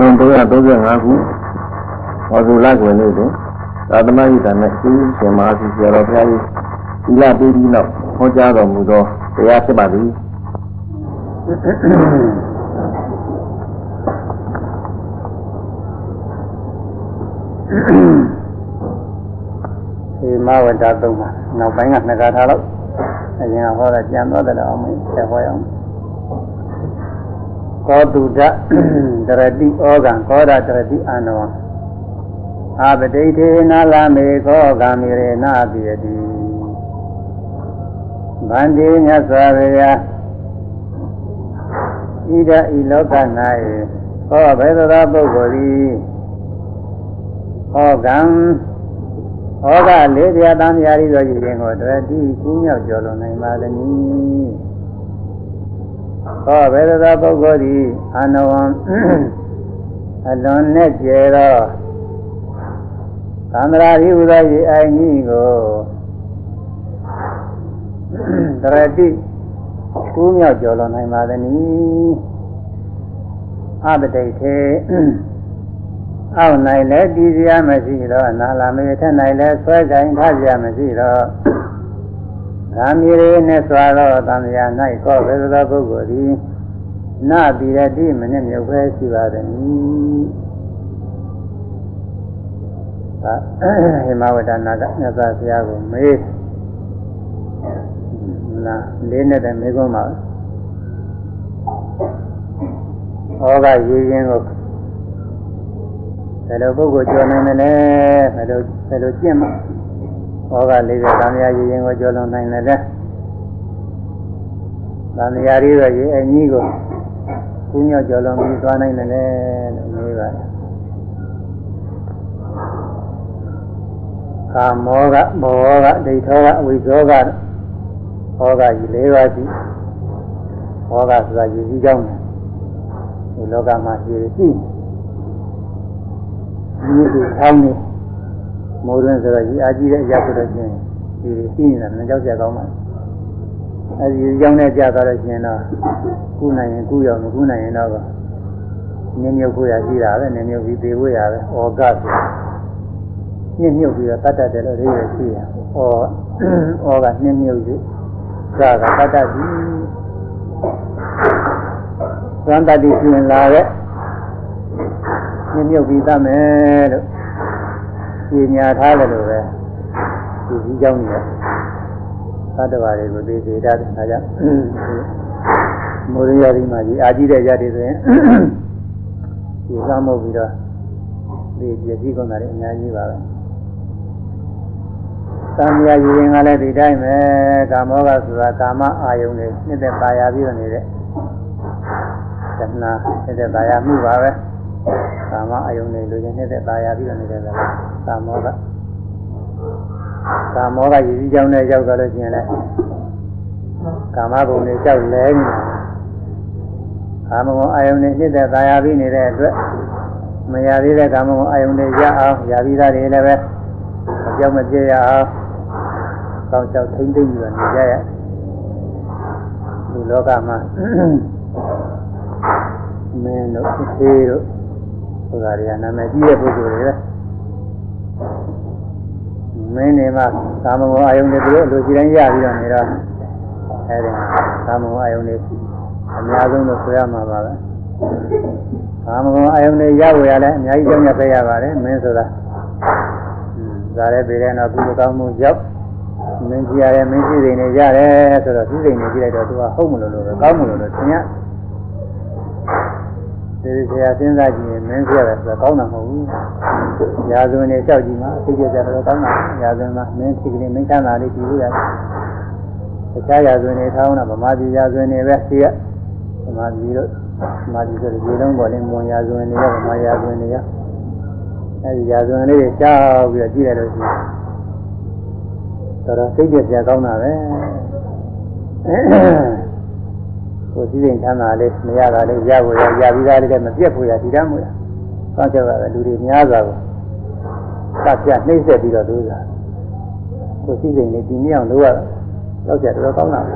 1335ခုဟောဇူလကွယ်နေ့တွင်သာသမယိတနဲ့သူရှင်မဟာစီဆရာတော်ဘုရားကြီးသီလပေးပြီးနောက်ဟောကြားတော်မူသောတရားဖြစ်ပါသည်ဒီမဝတ္တသုံးပါနောက်ပိုင်းကနှစ်ခါထားလို့အရင်ကဟောတာကြံတော့တယ်အောင်မင်းဆက်ဟောရအောင် ကောတုဒ္ဒတရတိဩဃံကောဒတရတိအာနောအာပတိထေနာလမေခောဂာမိရေနာပိယတိဗန္တိမြတ်စွာဘုရားဣဒဤလောက၌ဟောဘယ်သောပုဂ္ဂိုလ်သည်ဟောကံဟောကလေးတရားတမ်းရာရီသောရည်ရင်ကိုတရတိကူးမြောက်ကျော်လွန်နိုင်ပါသနည်း ဟောဘယ်သောပုဂ္ဂိုလ်သည်အနဝံအလွန်နဲ့ကျဲသောသန္တရာရိဟုသောရည်အိုင်ကြီးကိုတရတိကူးမြောက်ကျော်လွန်နိုင်ပါသနည်းအပတိထေအောက်၌လည်းတည်စရာမရှိတော့အနာလာမေထက်၌လည်းဆွဲကြင်ထားစရာမရှိတော့ ဓာမီရေနဲ့စွာတော့တန်ရာ၌ကောဘယ်သောပုဂ္ဂိုလ်သည်နာတိရတိမနဲ့မြုပ်ပဲရှိပါသည်။ဒါဟိမဝတ္တနာကမြတ်စွာဘုရားကိုမေးနာလေးနဲ့တည်းမေးခွန်းပါဩဃရေရင်ကိုဘယ်လိုပုဂ္ဂိုလ်ကျော်နိုင်တယ်လဲဘယ်လိုဘယ်လိုကျင့်မှာ ဩဃ40သံဃာရေရင်ကိုကျော်လွန်နိုင်တယ်လဲသံဃာရီတော့ရေအကြီးကိုကုညောကျော်လွန်ပြီးသွားနိုင်တယ်လဲလို့မေးပါတယ်ကာမောကဘောကဒိဋ္ဌောကအဝိဇောကဟောကကြီး၄ပါးရှိဟောကဆိုတာရည်ကြီးကြောင်းတယ်ဒီလောကမှာရှိရှိဒီလိုထောင်းနေ မိုးရင်းဆိုတော့ဒီအာကြီးတဲ့အရာဆိုတော့ချင်းဒီရှိနေတာမကြောက်ကြကောင်းပါအဲဒီကြောင်းနဲ့ကြာသွားလို့ရှင်တော့ကုနိုင်ရင်ကုရောက်မကုနိုင်ရင်တော့နင်းမြုပ်ကိုရရှိတာပဲနင်းမြုပ်ပြီးသေဖို့ရပဲဩကဆိုနှင်းမြုပ်ပြီးတော့တတ်တတ်တယ်လို့ရေးရရှိရဩဩကနှင်းမြုပ်ပြီးကကတတ်တတ်ပြီးသံတတိပြင်လာတဲ့မြင့်မြုပ်ပြီးသားမယ်လို့ ပြင်ညာထားတယ်လို့ပဲဒီကြီးเจ้าနေတယ်သတ္တဝါတွေကိုသိစေတတ်တယ်ဒါကြောင့်မောရိယဒီမှာဒီအာကြည့်တဲ့ရတဲ့ဆိုရင်ဒီသမ်းမုတ်ပြီးတော့ဒီပစ္စည်းကုန်တာလည်းအများကြီးပါပဲသံဃာယူရင်ကလည်းဒီတိုင်းပဲကာမောကဆိုတာကာမအာယုန်တွေနှစ်သက်ပါရပြီးတော့နေတဲ့သဏ္ဍာန်နှစ်သက်ပါရမှုပါပဲ ကာမအယုံနေလူချင်းနေတဲ့ตายာပြီးတော့နေတဲ့ကကာမောကကာမောကရည်ကြီးကြောင်းနဲ့ရောက်တော့လို့ရှိရင်လည်းကာမဘုံတွေကြောက်လဲနေတာကာမဘုံအယုံနေနေတဲ့ตายာပြီးနေတဲ့အတွက်မရသေးတဲ့ကာမဘုံအယုံတွေရအောင်ရပြီးသားတွေလည်းပဲအကြောင်းမပြေရအောင်ကောင်းချောက်ထိမ့်သိမ့်ပြီးတော့နေကြရဒီလောကမှာမင်းတို့သေတို့ ဆိုတာတွေကနာမည်ကြီးတဲ့ပုဂ္ဂိုလ်တွေပဲမင်းနေမှာကာမဂုဏ်အာယုန်တွေသူတို့လူကြီးတိုင်းရပြီးတော့နေတော့အဲဒီမှာကာမဂုဏ်အာယုန်တွေအများဆုံးလို့ဆိုရမှာပါပဲကာမဂုဏ်အာယုန်တွေရဖို့ရလဲအများကြီးကြောင့်ရပေးရပါတယ်မင်းဆိုတာဇာရဲပေတဲ့တော့ကုသကောင်းမှုရောက်မင်းကြည့်ရတယ်မင်းကြည့်စိန်နေရတယ်ဆိုတော့ကြည့်စိန်နေကြည့်လိုက်တော့သူကဟုတ်မလို့လို့ပဲကောင်းမလို့လို့သင်ရဒီဆရာစဉ်းစားကြည့်ရင် မင်းဆရာပဲဆိုတော့ကောင်းတာမဟုတ်ဘူး။ရာဇဝင်တွေလျှောက်ကြည့်မှာသိကြကြတော့ကောင်းတာ။ရာဇဝင်မှာမင်းဖြစ်ကလေးမင်းချမ်းသာလေးကြည့်လို့ရတယ်။တခြားရာဇဝင်တွေထောင်းတာဗမာပြည်ရာဇဝင်တွေပဲသိရ။ဗမာပြည်တို့ဗမာပြည်ဆိုဒီလုံးပေါ်လေးမွန်ရာဇဝင်တွေရောဗမာရာဇဝင်တွေရောအဲဒီရာဇဝင်လေးတွေရှောက်ပြီးတော့ကြည့်ရလို့ရှိရင်တော်တော်သိကြကြကောင်းတာပဲ။ကိုစည်းစိမ်ချမ်းသာလေးမရတာလေးရဖို့ရရပြီးသားလေးလည်းမပြတ်ဖို့ရဒီတမ်းမို့လား။ ကောင်းချက်ပါပဲလူတွေများစွာကိုတတ်ပြနှိမ့်ဆက်ပြီးတော့လို့သာကိုစည်းစိမ်လေးဒီနည်းအောင်လုပ်ရတာတော့ချက်တော်ကောင်းတာ။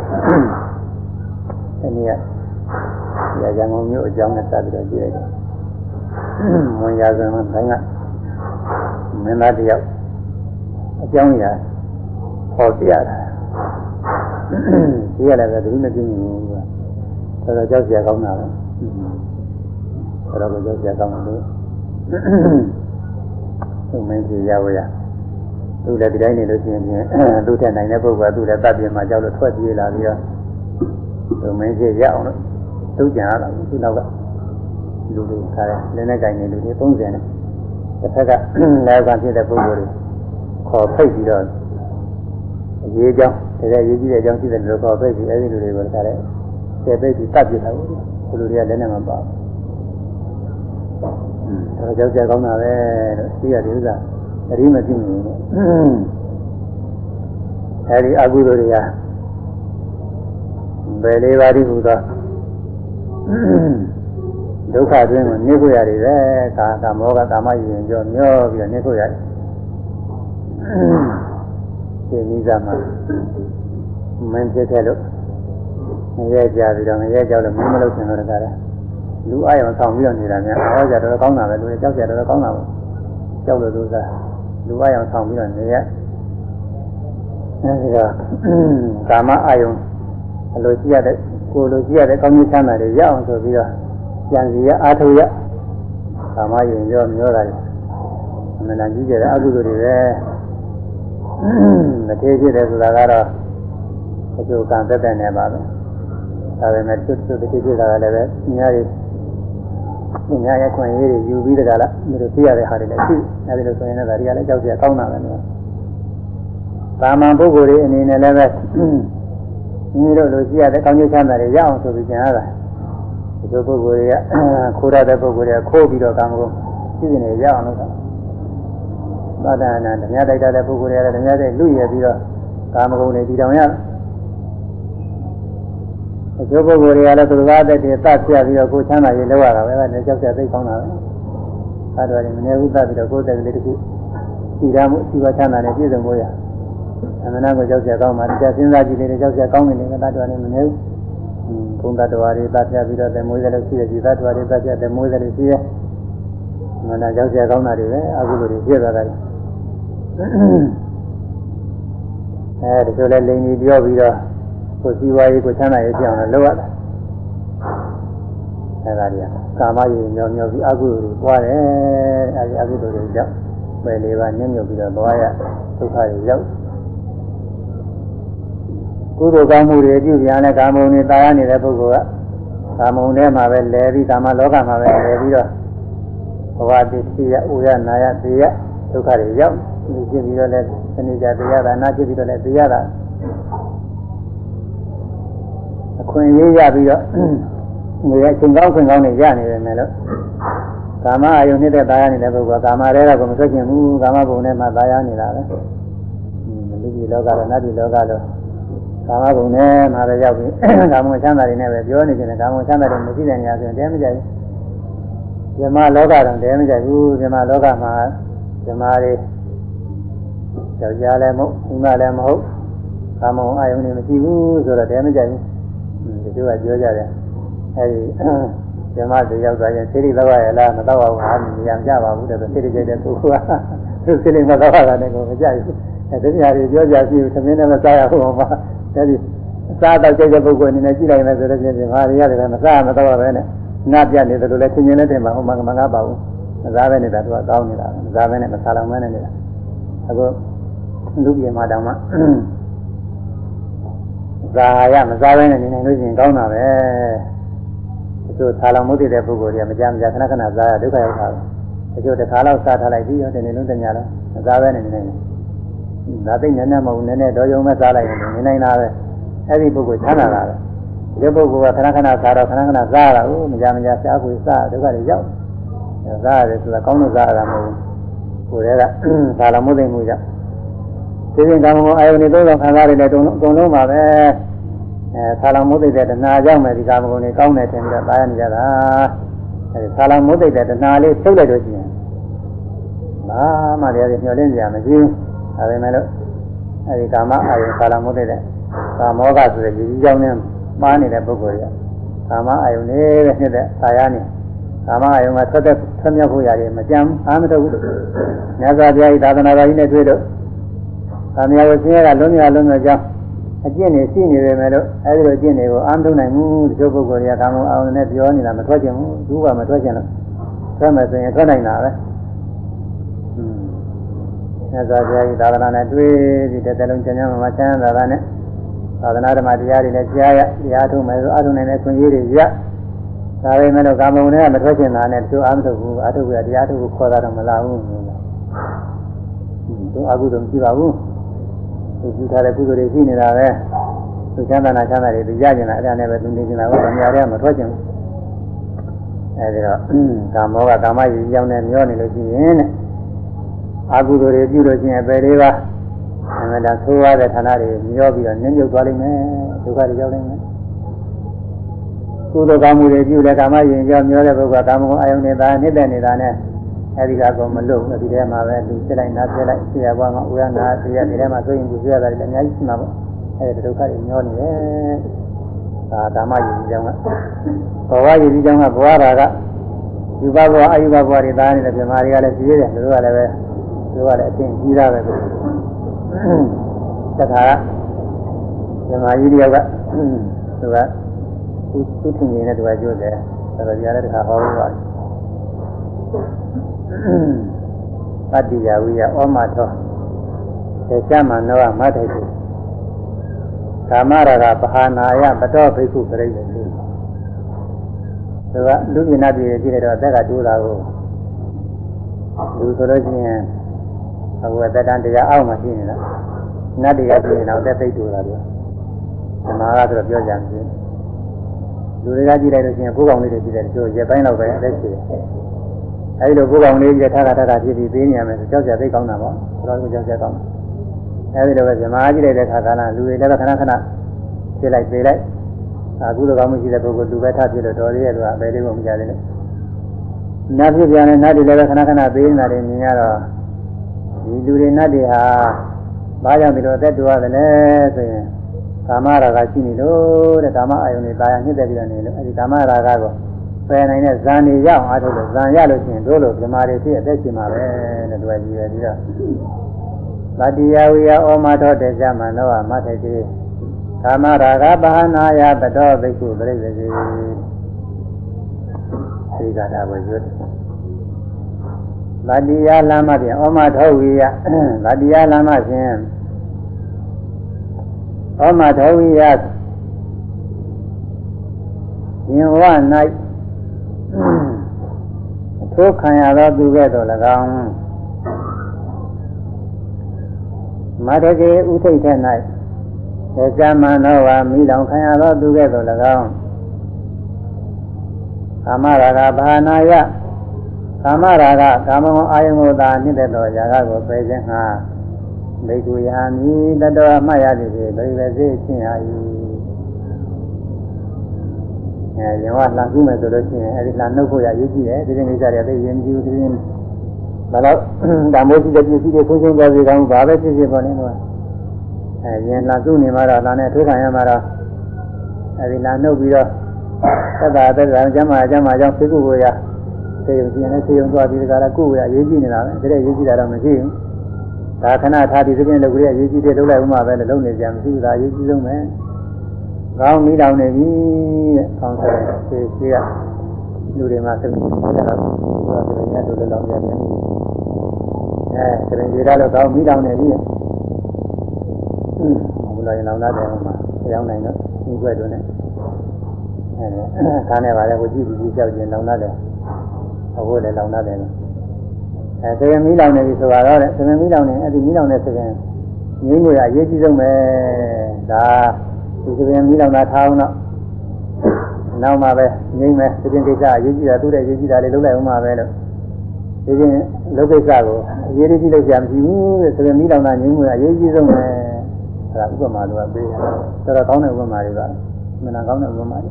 ဒီနေ့ကရရန်ကုန်မြို့အကြောင်းနဲ့စပြီးတော့ကြည့်လိုက်တယ်ဝင်ရဆိုရင်ဘိုင်းကမင်းသားတယောက်အကြောင်းအရာဟောပြရတာဒီရတယ်ပဲဒီမပြင်းဘူးကဆိုတော့ကြောက်ကြကောင်းတာပဲဆိုတော့ကြောက်ကြကောင်းတယ် သူမင်းကြီးရဝရသူလည်းဒီတိုင်းနေလို့ရှိရင်သူ့ထက်နိုင်တဲ့ပုဂ္ဂိုလ်ကသူ့လည်းတပ်ပြင်မှာကြောက်လို့ထွက်ပြေးလာပြီးတော့သူမင်းကြီးရအောင်လို့သူကြံရတာသူနောက်ကလူတွေခါတယ်လင်းနဲ့ကြိုင်နေလူတွေ30နဲ့တစ်ဖက်ကလည်းကဖြစ်တဲ့ပုဂ္ဂိုလ်တွေခေါ်ဖိတ်ပြီးတော့အရေးကြောင်းတကယ်ရေးကြည့်တဲ့အကြောင်းရှိတယ်လို့ခေါ်ဖိတ်ပြီးအဲဒီလူတွေကိုခါတယ်ကျေပိတ်ပြီးတတ်ပြတာဘူးဒီလူတွေကလည်းနဲ့မပါဘူး ဒါကြောက်ကြကောင်းတာပဲလို့သိရတဲ့ဥစ္စာတတိမသိဘူးအဲဒီအကုသိုလ်တွေကဘယ်လေးပါးဒီဟူသောဒုက္ခအတွင်းကိုနေကိုရတယ်ပဲကာကာမောကကာမယဉ်ကြောမျောပြီးတော့နေကိုရတယ်ဒီနိစ္စမှာမင်းဖြစ်ခဲ့လို့ငရဲကြပြီးတော့ငရဲကြောက်လို့မင်းမလုပ်ချင်တော့တကားလေ လူအယုံဆောင်ပြီးတော့နေတာများအော်ကြတော့ကောင်းတာပဲလူတွေကြောက်ကြတော့ကောင်းတာပဲကြောက်လို့လို့စားလူအယုံဆောင်ပြီးတော့နေရအဲဒီကကာမအယုံအလိုရှိရတဲ့ကိုလိုရှိရတဲ့ကောင်းကျိုးချမ်းသာတွေရအောင်ဆိုပြီးတော့ကြံစီရအာထုရကာမယဉ်ရောမျောတာလေအမှန်တန်ကြီးကျတဲ့အကုသိုလ်တွေပဲမထေဖြစ်တယ်ဆိုတာကတော့အကျိုးကံသက်သက်နေပါပဲဒါပေမဲ့တွတ်တွတ်တတိဖြစ်တာကလည်းပဲညာ ရီညာရဲ့ခွင့်ရေးတွေယူပြီးတကလားဒီလိုသိရတဲ့ဟာတွေလည်းရှိအဲဒီလိုဆိုရင်လည်းဒါတွေကလည်းကြောက်ကြကောင်းတာပဲနော်တာမန်ပုဂ္ဂိုလ်တွေအနေနဲ့လည်းပဲမိတို့လိုရှိရတဲ့ကောင်းကျိုးချမ်းသာတွေရအောင်ဆိုပြီးကျင်ရတာဒီလိုပုဂ္ဂိုလ်တွေကခိုးရတဲ့ပုဂ္ဂိုလ်တွေကခိုးပြီးတော့ကာမဂုဏ်ရှိနေရအောင်လို့သာသနာဓမြတိုက်တဲ့ပုဂ္ဂိုလ်တွေကဓမြတိုက်လူရပြီးတော့ကာမဂုဏ်တွေတည်တောင်ရတ ယ်အကျိုးပုဂ္ဂိုလ်တွေကလည်းသူတော်တဲ့တည်းသတ်ပြပြီးတော့ကိုချမ်းသာရေးလောက်ရတာပဲအဲဒါကြောက်ကြသိကောင်းတာပဲအဲဒါတွေမနေဘူးသတ်ပြီးတော့ကိုယ်တည်းကလေးတခုစီရမှုစီဝချမ်းသာနဲ့ပြည့်စုံဖို့ရအမှန်တော့ကြောက်ကြကောင်းပါတရားစဉ်းစားကြည့်နေကြောက်ကြကောင်းနေတယ်ကတ္တဝါတွေမနေဘူးဘုံတ္တဝါတွေသတ်ပြပြီးတော့လည်းမွေးတယ်လို့ရှိတယ်ဒီသတ္တဝါတွေသတ်ပြတယ်မွေးတယ်လို့ရှိတယ်အမှန်တော့ကြောက်ကြကောင်းတာတွေပဲအခုလိုတွေပြည့်သွားတာအဲဒီလိုလဲလိန်ကြီးပြောပြီးတော့ ကိုစီဝါရေးကိုချမ်းသာရေးပြောင်းလို့လုပ်ရတယ်အဲဒါတွေကကာမရေးညောညောပြီးအကုသိုလ်တွေပွားတယ်အဲဒီအကုသိုလ်တွေကြောင့်ပယ်လေးပါညှဉ်းညွတ်ပြီးတော့သွားရဒုက္ခတွေရောက်ကုသိုလ်ကောင်းမှုတွေပြုပြန်တဲ့ကာမုံတွေတာယာနေတဲ့ပုဂ္ဂိုလ်ကကာမုံထဲမှာပဲလဲပြီးကာမလောကမှာပဲလဲပြီးတော့ဘဝတည်ရှိရဥရနာရသိရဒုက္ခတွေရောက်ဒီဖြစ်ပြီးတော့လဲသနိကြတရားဒါနာဖြစ်ပြီးတော့လဲသိရတာ အခွင့်အရေးရပြီးတော့နေရချိန်ကောင်းခွင့်ကောင်းနေရနေတယ်မယ်လို့ကာမအယုန်နေတဲ့တာယာနေတဲ့ပုဂ္ဂိုလ်ကာမရဲကမဆွကျင်ဘူးကာမဘုံထဲမှာတာယာနေတာပဲလူကြီးလောကလောနတ်ပြည်လောကလောကာမဘုံထဲမှာပဲရောက်ပြီးကာမချမ်းသာတွေနဲ့ပဲပြောနေကြတယ်ကာမချမ်းသာတွေမရှိတဲ့နေရာဆိုရင်တဲမကြဘူးဇမလောကတော့တဲမကြဘူးဇမလောကမှာဇမတွေယောက်ျားလည်းမဟုတ်မိန်းမလည်းမဟုတ်ကာမအယုန်တွေမရှိဘူးဆိုတော့တဲမကြဘူး ဒီလိုကပြောကြတယ်အဲဒီဇမတွေရောက်သွားရင်စိရိလောက်ရလားမတော့ပါဘူးဟာမြင်ရကြပါဘူးတဲ့ဆိုစိရိကြိုက်တဲ့ပုဂ္ဂိုလ်ကသူစိရိမတော့တာနဲ့ကိုမကြိုက်ဘူးအဲဒီနေရာတွေပြောကြရှိဘူးသမင်းနဲ့မစားရဘူးမှာအဲဒီအစားတော့ကြိုက်တဲ့ပုဂ္ဂိုလ်အနေနဲ့ကြည့်လိုက်မယ်ဆိုတော့ချင်းဘာတွေရတယ်လဲမစားမတော့ပဲနဲ့ငါပြနေတယ်လို့လည်းသင်ញင်းနဲ့တင်ပါဟိုမှာမငါပါဘူးမစားပဲနေတာသူကကောင်းနေတာမစားပဲနဲ့မစားလောင်မဲနဲ့နေတာအခုလူပြေမှာတောင်မှ ဇာရမစားပဲနဲ့နေနေလို့ရှိရင်ကောင်းတာပဲအကျိုးဆာလောင်မှုတည်တဲ့ပုဂ္ဂိုလ်တွေကမကြမကြခဏခဏစားရဒုက္ခရောက်တာအကျိုးတစ်ခါလောက်စားထားလိုက်ပြီးတော့ဒီနေ့လုံးတညလုံးမစားပဲနဲ့နေနေဒါသိနေနေမဟုတ်နည်းနည်းတော့ယုံမဲ့စားလိုက်ရင်နေနိုင်တာပဲအဲ့ဒီပုဂ္ဂိုလ်ချမ်းသာတာပဲဒီပုဂ္ဂိုလ်ကခဏခဏစားတော့ခဏခဏစားရတာဦးမကြမကြစားကိုစားဒုက္ခတွေရောက်စားရတယ်ဆိုတာကောင်းလို့စားရတာမဟုတ်ဘူးကိုယ်တည်းကသာလမှုသိမှုကြောင့် ဒီရင်ကံကောအာယုန်တွေသုံးဆောင်ခံစားရတဲ့တုံးအကုန်လုံးပါပဲအဲသာလမှုသိတဲ့တဏှာကြောင့်ပဲဒီကာမဂုဏ်တွေကောင်းတယ်ထင်ပြီးတော့တားရနေကြတာအဲဒီသာလမှုသိတဲ့တဏှာလေးထုတ်လိုက်လို့ရှိရင်ဘာမှတရားတွေညှော်လင့်ကြရမရှိဘူးဒါပေမဲ့လို့အဲဒီကာမအာယုန်သာလမှုသိတဲ့ကာမောကဆိုတဲ့ဒီကြီးကြောင့်နဲ့မှားနေတဲ့ပုဂ္ဂိုလ်ကကာမအာယုန်နဲ့ပဲဖြစ်တဲ့ဆာယနေကာမအယုံကထွက်တဲ့ထွက်မြောက်ဖို့ရတယ်မကြမ်းအားမထုတ်ဘူးမြတ်စွာဘုရားဤသာသနာတော်ကြီးနဲ့တွေ့တော့ ကာမရာဝဆင်းရဲကလုံးမြလုံးမြကြောင်းအကျင့်နေရှိနေပေမဲ့လို့အဲဒီလိုအကျင့်တွေကိုအားမထုတ်နိုင်ဘူးတချို့ပုဂ္ဂိုလ်တွေကကာမအောင်နဲ့ပြောနေတာမထွက်ချင်ဘူးသူကမထွက်ချင်လို့ထွက်မယ်ဆိုရင်ထွက်နိုင်တာပဲမြတ်စွာဘုရားဤသာသနာနဲ့တွေ့ပြီးတဲ့တလုံးကျမ်းမှာမချမ်းသာတာနဲ့သာသနာဓမ္မတရားတွေလည်းကြားရတရားထုတ်မယ်ဆိုအားထုတ်နိုင်တဲ့ခွင့်ရည်တွေရဒါပေမဲ့လို့ကာမုန်တွေကမထွက်ချင်တာနဲ့သူအားမထုတ်ဘူးအားထုတ်ပြီးတရားထုတ်ကိုခေါ်တာတော့မလာဘူးသူအကုသိုလ်မရှိပါဘူး သူပြုထားတဲ့ကုသိုလ်တွေရှိနေတာပဲသူချမ်းသာနာချမ်းသာတွေသူရကျင်တာအဲ့ဒါနဲ့ပဲသူနေကျင်တာဟုတ်တယ်ညာတွေကမထွက်ချင်ဘူးအဲဒီတော့ကာမောကကာမရည်ကြောင်းနဲ့မျောနေလို့ရှိရင်တဲ့အကုသိုလ်တွေပြုလို့ရှိရင်အပေလေးပါအမှန်တရားဆိုးရတဲ့ဌာနတွေမျောပြီးတော့နင်းမြုပ်သွားလိမ့်မယ်ဒုက္ခတွေရောက်လိမ့်မယ်ကုသိုလ်ကောင်းမှုတွေပြုတဲ့ကာမယဉ်ကြောင့်မျောတဲ့ပုဂ္ဂိုလ်ကာမဂုဏ်အယုန်နေတာနှိမ့်တဲ့နေတာနဲ့ အဲဒီကတော့မလို့ဒီထဲမှာပဲလူစစ်လိုက်နားပြလိုက်ဆရာဘွားကဥရနာဆရာဒီထဲမှာဆိုရင်သူဆရာတယ်လည်းအများကြီးရှိမှာပေါ့အဲဒီဒုက္ခတွေမျောနေတယ်ဒါကာမယဉ်ကြောင့်ကဘဝယဉ်ကြောင့်ကဘဝရာကယူဘဘဝအယူဘဘဝတွေသားနေတဲ့ပြမာတွေကလည်းရှိရတယ်သူတို့ကလည်းပဲသူတို့ကလည်းအချင်းကြီးတာပဲတခါကပြမာကြီးတယောက်ကသူကသူသူထင်နေတဲ့သူကကြိုးတယ်ဆိုတော့ဒီကလည်းတခါဟောလို့ပါတယ် ပတ္တိယဝိယဩမသောသေချမနောမထိုက်သူကာမရာဂပဟာနာယပတောဘိက္ခုပြိဋ္ဌိသူကလူပြနာပြည်ကြည့်လိုက်တော့အသက်ကတိုးတာကိုလူဆိုလို့ရှိရင်အခုအသက်တန်းတရားအောက်မှာရှိနေတာနတ်တွေကပြည်နေတော့သက်သိတိုးတာပြောဓမ္မကဆိုတော့ပြောကြတယ်လူတွေကကြည့်လိုက်လို့ရှိရင်ကိုယ်ကောင်လေးတွေကြည့်တယ်သူရက်ပိုင်းလောက်ပဲအသက်ရှိတယ် အဲဒီလိုကိုယ်ကောင်လေးကြီးထားတာထားတာဖြစ်ပြီးပေးနေရမယ်ဆိုကြောက်ကြသိကောင်းတာပေါ့ဘုရားကကြောက်ကြကောင်းတယ်အဲဒီလိုပဲဇမားကြည့်လိုက်တဲ့ခါကလာလူတွေလည်းခဏခဏဖြစ်လိုက်ပေးလိုက်အခုလိုကောင်းမှုရှိတဲ့ပုဂ္ဂိုလ်လူပဲထားဖြစ်လို့တော်သေးရဲ့သူကအပေလေးကိုမကြသေးလို့နတ်ဖြစ်ပြန်တဲ့နတ်တွေလည်းခဏခဏပေးနေတာတွေမြင်ရတော့ဒီလူတွေနတ်တွေဟာဘာကြောင့်ဒီလိုအသက်တူရတယ်လဲဆိုရင်ကာမရာဂရှိနေလို့တဲ့ကာမအာယုန်တွေတာယာညှစ်တဲ့ပြီးတော့နေလို့အဲဒီကာမရာဂကို ပယ်နိုင်တဲ့ဇန်တွေရအောင်အားထုတ်လို့ဇန်ရလို့ရှိရင်တို့လိုဗြမာတွေဖြစ်အသက်ရှင်မှာပဲတဲ့သူကကြည့်ရပြီးတော့ဗတ္တိယဝိယဩမထောတေဇမနောမထေတိကာမရာဂပဟနာယတတောဘိက္ခုပြိပ္ပစီသိကတာကိုရွတ်ဗတ္တိယလမ်းမဖြင့်ဩမထောဝိယဗတ္တိယလမ်းမဖြင့်ဩမထောဝိယရှင်ဝ၌ အထိုးခံရသောသူကဲ့သို့၎င်းမတကေဥထိတ်ထက်၌သေဇမန္နောဝါမိလောင်ခံရသောသူကဲ့သို့၎င်းကာမရာဂဘာနာယကာမရာဂကာမဂုဏ်အာယုံကိုသာနှိမ့်တဲ့သောຢာကကိုပယ်ခြင်းဟာဘိက္ခုယာမိတတော်မှတ်ရသည်ဖြင့်ပြိပစေခြင်းဟာ၏ အဲရင်ကလှန်ကူးမယ်ဆိုလို့ရှိရင်အဲဒီလှန်နှုတ်ဖို့ရရေးကြည့်တယ်ဒီကိစ္စတွေသိရင်ကြည့်ဘူးဒီဘာလို့ဓမ္မိုးရှိတဲ့ပစ္စည်းတွေဆုံးရှုံးသွားစေကောင်းဘာပဲဖြစ်ဖြစ်ပေါ်နေတော့အဲရင်လှန်ကူးနေမှာတော့လှန်နဲ့ထိုးခံရမှာတော့အဲဒီလှန်နှုတ်ပြီးတော့သက်သာသက်သာကျမ်းမာကျမ်းမာကြောင့်သိကုကိုရသေယုံကြည့်ရင်သေယုံသွားပြီးဒီကရကုကိုရရေးကြည့်နေတာပဲဒါတဲ့ရေးကြည့်တာတော့မရှိဘူးဒါခဏထားပြီးသဖြင့်လုပ်ကြရရေးကြည့်တဲ့လုပ်လိုက်ဥမှာပဲလို့လုပ်နေကြမရှိဘူးဒါရေးကြည့်ဆုံးပဲ ကောင်းမိတောင်နေပြီတဲ့ကောင်းတယ်သေရှိကလူတွေမှာသိတယ်တော့ဒါကလည်းတို့လည်းလောင်းကြတယ်အဲတရင်ကြီးတော့ကောင်းမိတောင်နေပြီဘုရားရင်လောင်းလာတယ်ဟိုမှာကြောင်းနိုင်တော့ဒီွက်တို့နဲ့အဲခါနဲ့ပါလေကိုကြည့်ပြီးကြောက်ရင်လောင်းလာတယ်အခုလည်းလောင်းလာတယ်အဲသရင်မီးလောင်နေပြီဆိုတော့တဲ့သရင်မီးလောင်နေအဲ့ဒီမီးလောင်နေဆိုရင်ငင်းငွေအရေးကြီးဆုံးပဲဒါ ဒီသရင်မီးလောင်တာထားအောင်တော့နောက်မှပဲငိမ့်မယ်သရင်ကိစ္စအရေးကြီးတာသူ့တဲ့ရေးကြီးတာလေးလုပ်လိုက်အောင်မှပဲလို့ဒီရင်လုပ်ကိစ္စကိုအရေးကြီးလို့ကြာမရှိဘူးတဲ့သရင်မီးလောင်တာငိမ့်ငွေအရေးကြီးဆုံးပဲအဲ့ဒါဥပမာလိုကပေးတယ်တော်တော်ကောင်းတဲ့ဥပမာတွေကမနာကောင်းတဲ့ဥပမာတွေ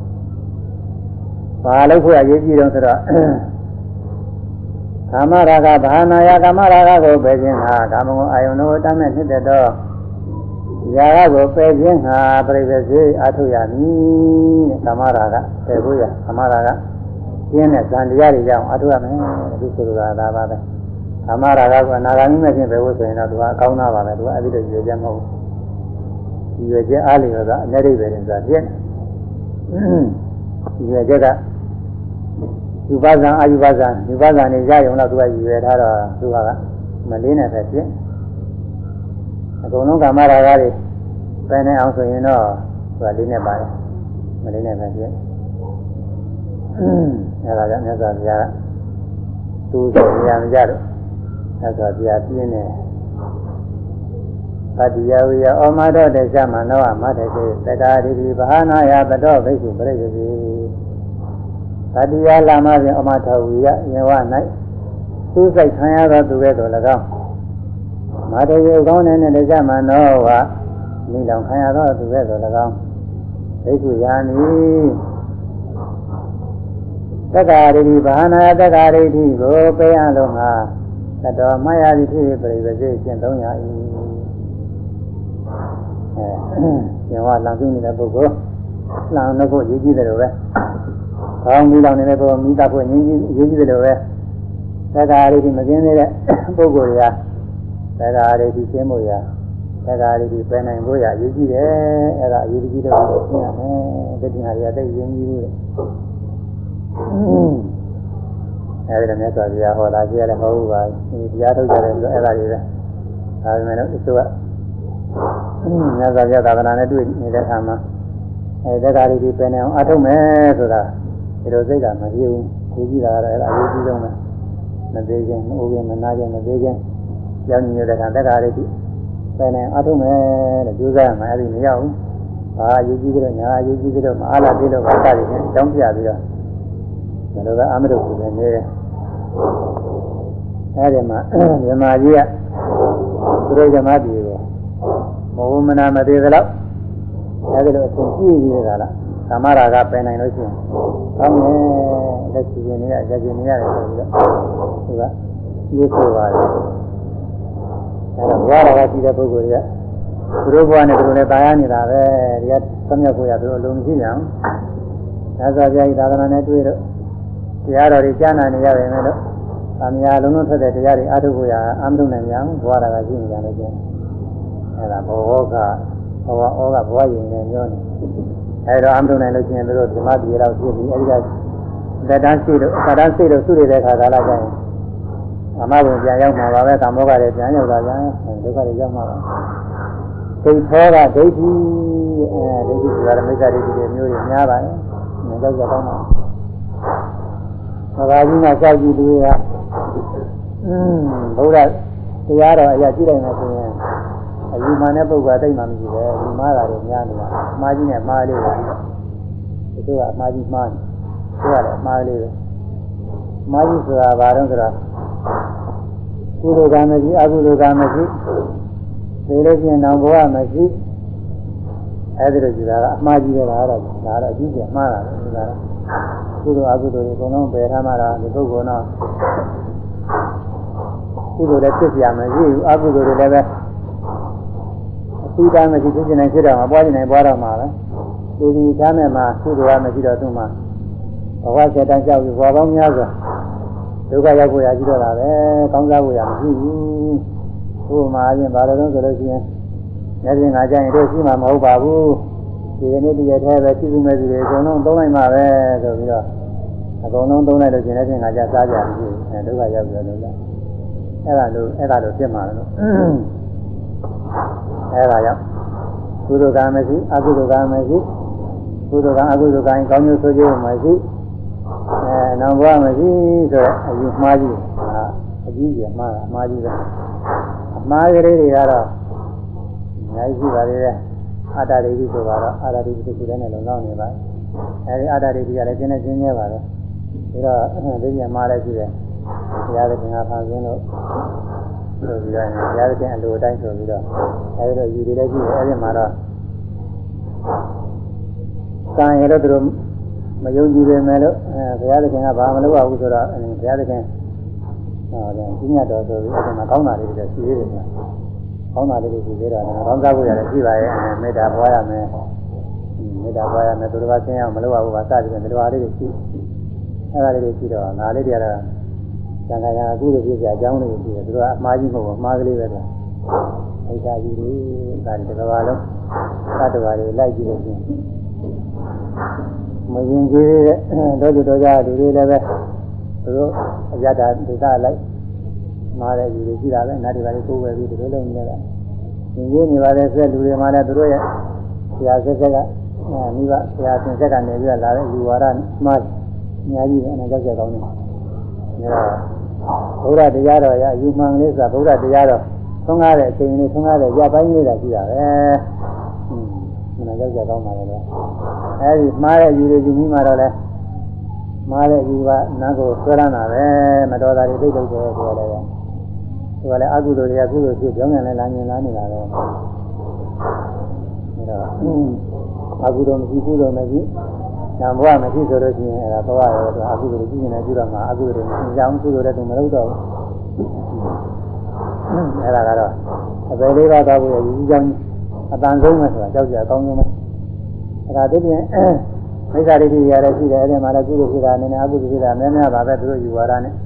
ဘာလို့ခွေအရေးကြီးတော့ဆိုတော့ကာမရာဂဘာနာယကာမရာဂကိုပယ်ခြင်းဟာကာမဂုဏ်အာယုန်တို့တမ်းမဲ့ဖြစ်တဲ့တော့ ရာဂကိုပယ်ခြင်းဟာပြိပစေအထုရမည်ကာမရာဂပယ်ဖို့ရကာမရာဂကျင်းတဲ့ဇန်တရားတွေကြောင့်အထုရမယ်ဒီဆိုလိုတာဒါပါပဲအမရာကအနာဂါမိမဲ့ချင်းပဲဝဆိုရင်တော့သူကအကောင်းသားပါပဲသူကအဲ့ဒီလိုရွေချက်မဟုတ်ဘူးရွေချက်အားလျော်ကအနဲ့ဒိဗေရင်ဆိုတာပြည့်ရွေချက်ကယူပါဇံအာယူပါဇံယူပါဇံနေရရုံတော့သူကရွေထားတော့သူကမလေးနဲ့ပဲပြည့် အကုန်လုံးကာမရာဂတွေပဲနေအောင်ဆိုရင်တော့သူကလေးနဲ့ပါတယ်မလေးနဲ့ပဲပြည့်အဲဒါကြောင့်မြတ်စွာဘုရားကသူ့ဆိုနေရာမကြတော့မြတ်စွာဘုရားပြင်းနေပတိယဝိယဩမတော်တေသမနောမထေကေတက္ကာရိတိဘာနာယတတောဘိက္ခုပရိသေတိပတိယလာမဖြင့်ဩမထဝိယယေဝ၌သူ့စိတ်ခံရသောသူကဲ့သို့၎င်း မထေကေကောင်းတဲ့တေသမနောဝမိလောင်ခံရသောသူကဲ့သို့၎င်းဘိက္ခုယာနိတက္ကာရိတိဘာနာယတက္ကာရိတိကိုပေးအပ်လို့ငါတတော်မယာတိဖြစ်ပြိပစေကျင့်သုံးရ၏အဲကျင်ဝလံသိနေတဲ့ပုဂ္ဂိုလ်လံနှုတ်ဖို့ရည်ကြည့်တယ်လို့ပဲ။ခေါင်းမီးလောင်နေတဲ့ပုဂ္ဂိုလ်မိသားဖို့ရည်ကြည့်ရည်ကြည့်တယ်လို့ပဲ။တက္ကာရိတိမကင်းသေးတဲ့ပုဂ္ဂိုလ်တွေက တက္ကာရိတိရှင်းဖို့ရတက္ကာရိတိပဲနိုင်ဖို့ရရည်ကြည့်တယ်။အဲဒါအရေးကြီးတယ်လို့ရှင်းရမယ်။တတိယရတဲ့ရင်းကြီးလို့အဲဒီတော့မြတ်စွာဘုရားဟောတာကြည့်ရတယ်မဟုတ်ဘူးပါဒီတရားထုတ်ကြတယ်ဆိုအဲ့ဒါတွေပဲဒါပေမဲ့လို့အစိုးရမြတ်စွာဘုရားသာသနာနဲ့တွေ့နေတဲ့အခါမှာအဲတက္ကရာတွေပဲနေအောင်အထုတ်မယ်ဆိုတာဒီလိုစိတ်ကမပြေဘူးဒီကြည့်တာကတော့အဲ့ဒါအရေးကြီးဆုံးပဲမသေးခြင်းမအိုးခြင်းမနာခြင်းမသေးခြင်း ကြောင်းညနေတဲ့အခါတက္ကရာတွေပဲနေအထုတ်မယ်လို့ကြိုးစားရမှာအဲ့ဒီမရဘူးဘာအရေးကြီးကြလို့ညာအရေးကြီးကြလို့မအားလာသေးလို့ဘာသာတွေနဲ့ကြောင်းပြပြီးတော့ဒါလိုကအမရုပ်ကိုလည်းနေတယ်အဲဒီမှာမြမကြီးကသူတို့ဓမ္မပြည်ကိုမဝမနာမသေးသလောက်အဲဒီလိုအရှင်ကြည့်ပြီးတာလားကာမရာဂပယ်နိုင်လို့ရှိရင်ကောင်းတယ်လက်ရှိနေရရက်ရှင်နေရတယ်ဆိုပြီးတော့သူကရေးဆိုပါတယ် အဲတော့ဘဝရာဂရှိတဲ့ပုဂ္ဂိုလ်တွေကသူတို့ဘဝနဲ့သူတို့လည်းတာယာနေတာပဲဒီကသမယကိုရသူတို့အလုံးမရှိကြဘူး။သာသာပြားဤသာသနာနဲ့တွေ့တော့တရားတော်တွေကြားနာနေရပါမယ်လို့။အများလုံးလုံးထွက်တဲ့တရားတွေအထုဖို့ရအမှန်နိုင်ကြဘူးဘဝရာကရှိနေကြလို့ကျင်း။အဲဒါဘောဟောကဘဝဩကဘဝယဉ်နဲ့ပြောနေ။အဲတော့အမှန်နိုင်လို့ကျင်းတို့ဓမ္မပြေတော့ဖြစ်ပြီးအဲဒီကလက်တန်းရှိတော့သာတန်းရှိတော့စုရတဲ့ခါကာလကျရင် အမဘုံပြန်ရောက်မှာပါပဲကာမောကလည်းပြန်ရောက်လာပြန်ဒုက္ခတွေရောက်မှာပါဒိဋ္ဌောကဒိဋ္ဌိအဲဒိဋ္ဌိဆိုတာမိစ္ဆာဒိဋ္ဌိတွေမျိုးတွေများပါတယ်။ငါကြောက်ကြကောင်းပါမဂ္ဂကြီးကကြောက်ကြည့်သူကအင်းဘုရားတရားတော်အရာကြည့်လိုက်မှဆိုရင်အယူမှန်တဲ့ပုဂ္ဂိုလ်တိတ်မှမရှိပဲဒီမှားတာတွေများနေတာအမှားကြီးနဲ့မှားလေးပဲဒီလိုကအမှားကြီးမှားတယ်သူကလည်းအမှားလေးပဲအမှားကြီးဆိုတာဘာတော့ဆိုတော့ ကုသိုလ်ကံမရှိအကုသိုလ်ကံမရှိသိလို့ရှိရင်တော့ဘဝမရှိအဲဒီလိုကြည့်တာကအမှားကြီးပဲလားတော့ဒါတော့အကြီးကြီးမှားတာလေဒါကကုသိုလ်အကုသိုလ်တွေအကုန်လုံးပယ်ထားမှတော့ဒီပုဂ္ဂိုလ်တော့ကုသိုလ်လည်းဖြစ်ပြမရှိဘူးအကုသိုလ်တွေလည်းပဲအသီးသားမရှိဖြစ်နေဖြစ်တော့မှာပွားနေပွားတော့မှာပဲဒီဒီသားနဲ့မှာကုသိုလ်ကမရှိတော့သူ့မှာဘဝဆက်တန်းကြောက်ပြီးဘဝပေါင်းများစွာ ဒုက္ခရောက်ကိုရရှိတော့တာပဲကောင်းစားကိုရမရှိဘူးဥပမာအရင်ဘာလို့လဲဆိုလို့ရှိရင်မျက်စိငါကြရင်တို့ရှိမှာမဟုတ်ပါဘူးဒီကနေ့တည်းရဲ့ထဲပဲရှိစုမဲ့စီတွေအကုန်လုံးသုံးလိုက်မှပဲဆိုပြီးတော့အကုန်လုံးသုံးလိုက်လို့ရှင်လည်းငါကြစားကြပြီအဲဒုက္ခရောက်ပြီလို့လားအဲ့ဒါလို့အဲ့ဒါလို့ပြစ်မှာလို့အဲ့ဒါကြောင့်ကုသိုလ်ကံမရှိအကုသိုလ်ကံမရှိကုသိုလ်ကံအကုသိုလ်ကံကောင်းကျိုးဆိုးကျိုးမရှိ အဲနောက်ဘဝမရှိဆိုတော့အယူမှားကြီးဟာအကြီးကြီးမှားတာအမှားကြီးပဲအမှားကလေးတွေကတော့အများကြီးရှိပါသေးတယ်အတ္တဒိဋ္ဌိဆိုတော့အတ္တဒိဋ္ဌိတစ်ခုတည်းနဲ့လုံလောက်နေပါအဲဒီအတ္တဒိဋ္ဌိကလည်းကျင်းနေကျင်းနေပါပဲဒါတော့ဒီပြန်မှားလည်းရှိတယ်ဘုရားသခင်ကဖန်ဆင်းလို့ဆိုပြီးတော့ဘုရားသခင်အလိုအတိုင်းဆိုပြီးတော့အဲဒီတော့ယူတွေလည်းရှိတယ်အဲဒီမှာတော့ကံရတော့သူတို့ မယုံကြည်ပေမဲ့လို့အဲဘုရားသခင်ကဘာမလုပ်ရဘူးဆိုတော့ဘုရားသခင်ဟောတယ်ကြီးညတ်တော်ဆိုပြီးအဲဒီမှာကောင်းတာလေးတွေရှိသေးတယ်ကွာကောင်းတာလေးတွေရှိသေးတော့ကောင်းစားဖို့ရတယ်ရှိပါရဲ့မေတ္တာပွားရမယ်မေတ္တာပွားရမယ်သူတော်ဘာဆင်းရမလုပ်ရဘူးပါစသည်ဖြင့်ဒီလိုအားလေးတွေရှိအဲအဲ့ဒါလေးတွေရှိတော့ငါလေးတွေကတော့ဇာကရာအခုလိုဖြစ်ကြအကြောင်းလေးတွေရှိတယ်သူတို့ကအမှားကြီးမဟုတ်ဘူးအမှားကလေးပဲတော့အဲ့ဒါကြီးတွေဒါဒီတစ်ကဘာလုံးသတ္တဝါတွေလိုက်ကြည့်လို့ရှိရင် မရင်ကြီးတဲ့တော့ကြတော့ကြလူတွေလည်းပဲသူတို့အရတာဒေသလိုက်မှားတဲ့လူတွေရှိတာပဲနားဒီပါလေးကိုယ်ပဲပြီးဒီလိုလုံးနေတာရင်ကြီးနေပါတဲ့ဆက်လူတွေမှလည်းသူတို့ရဲ့ဆရာဆက်ဆက်ကမိဘဆရာသင်ဆက်ကနေပြီးလာတဲ့လူဝါဒမှားအများကြီးပဲအနာကြောက်ကြကောင်းတယ်။ဒါဘုရားတရားတော်ရယူမှန်လေးဆိုတာဘုရားတရားတော်သွန်ကားတဲ့အချိန်လေးသွန်ကားတဲ့ရပိုင်းလေးတာရှိတာပဲ။ ဟွန်းအနာကြောက်ကြကောင်းပါလေတော့။အဲဒီမှားတဲ့ယူတွေယူပြီးမှတော့လဲမှားတဲ့ယူကနားကိုဆွဲရမ်းတာပဲမတော်တာတွေသိတော့တယ်ဆိုတော့လည်းဒီကလည်းအကုသိုလ်တွေကကုသိုလ်ဖြစ်ကြောင်းမြန်လဲလာမြင်လာနေတာပဲ။ဒါတော့အကုသိုလ်မရှိကုသိုလ်မရှိ။နာဘဝမရှိဆိုလို့ရှိရင်အဲဒါဘဝရောဆိုအကုသိုလ်ကြီးနေကြည့်တော့မှအကုသိုလ်တွေမကြောင်းကုသိုလ်တဲ့သူမလုပ်တော့ဘူး။အဲဒါကတော့အပေလေးပါးသွားဖို့ရည်ကြီးကြောင်း အတန်ဆုံးပဲဆိုတာကြောက်ကြအကောင်းဆုံးပဲ။အဲဒါတည်းပြင်မိစ္ဆာဒိဋ္ဌိရရရှိတယ်အဲ့ဒီမှာလည်းကုသိုလ်ဖြစ်တာနည်းနည်းအကုသိုလ်ဖြစ်တာနည်းနည်းပါပဲသူတို့ယူဝါဒနဲ့။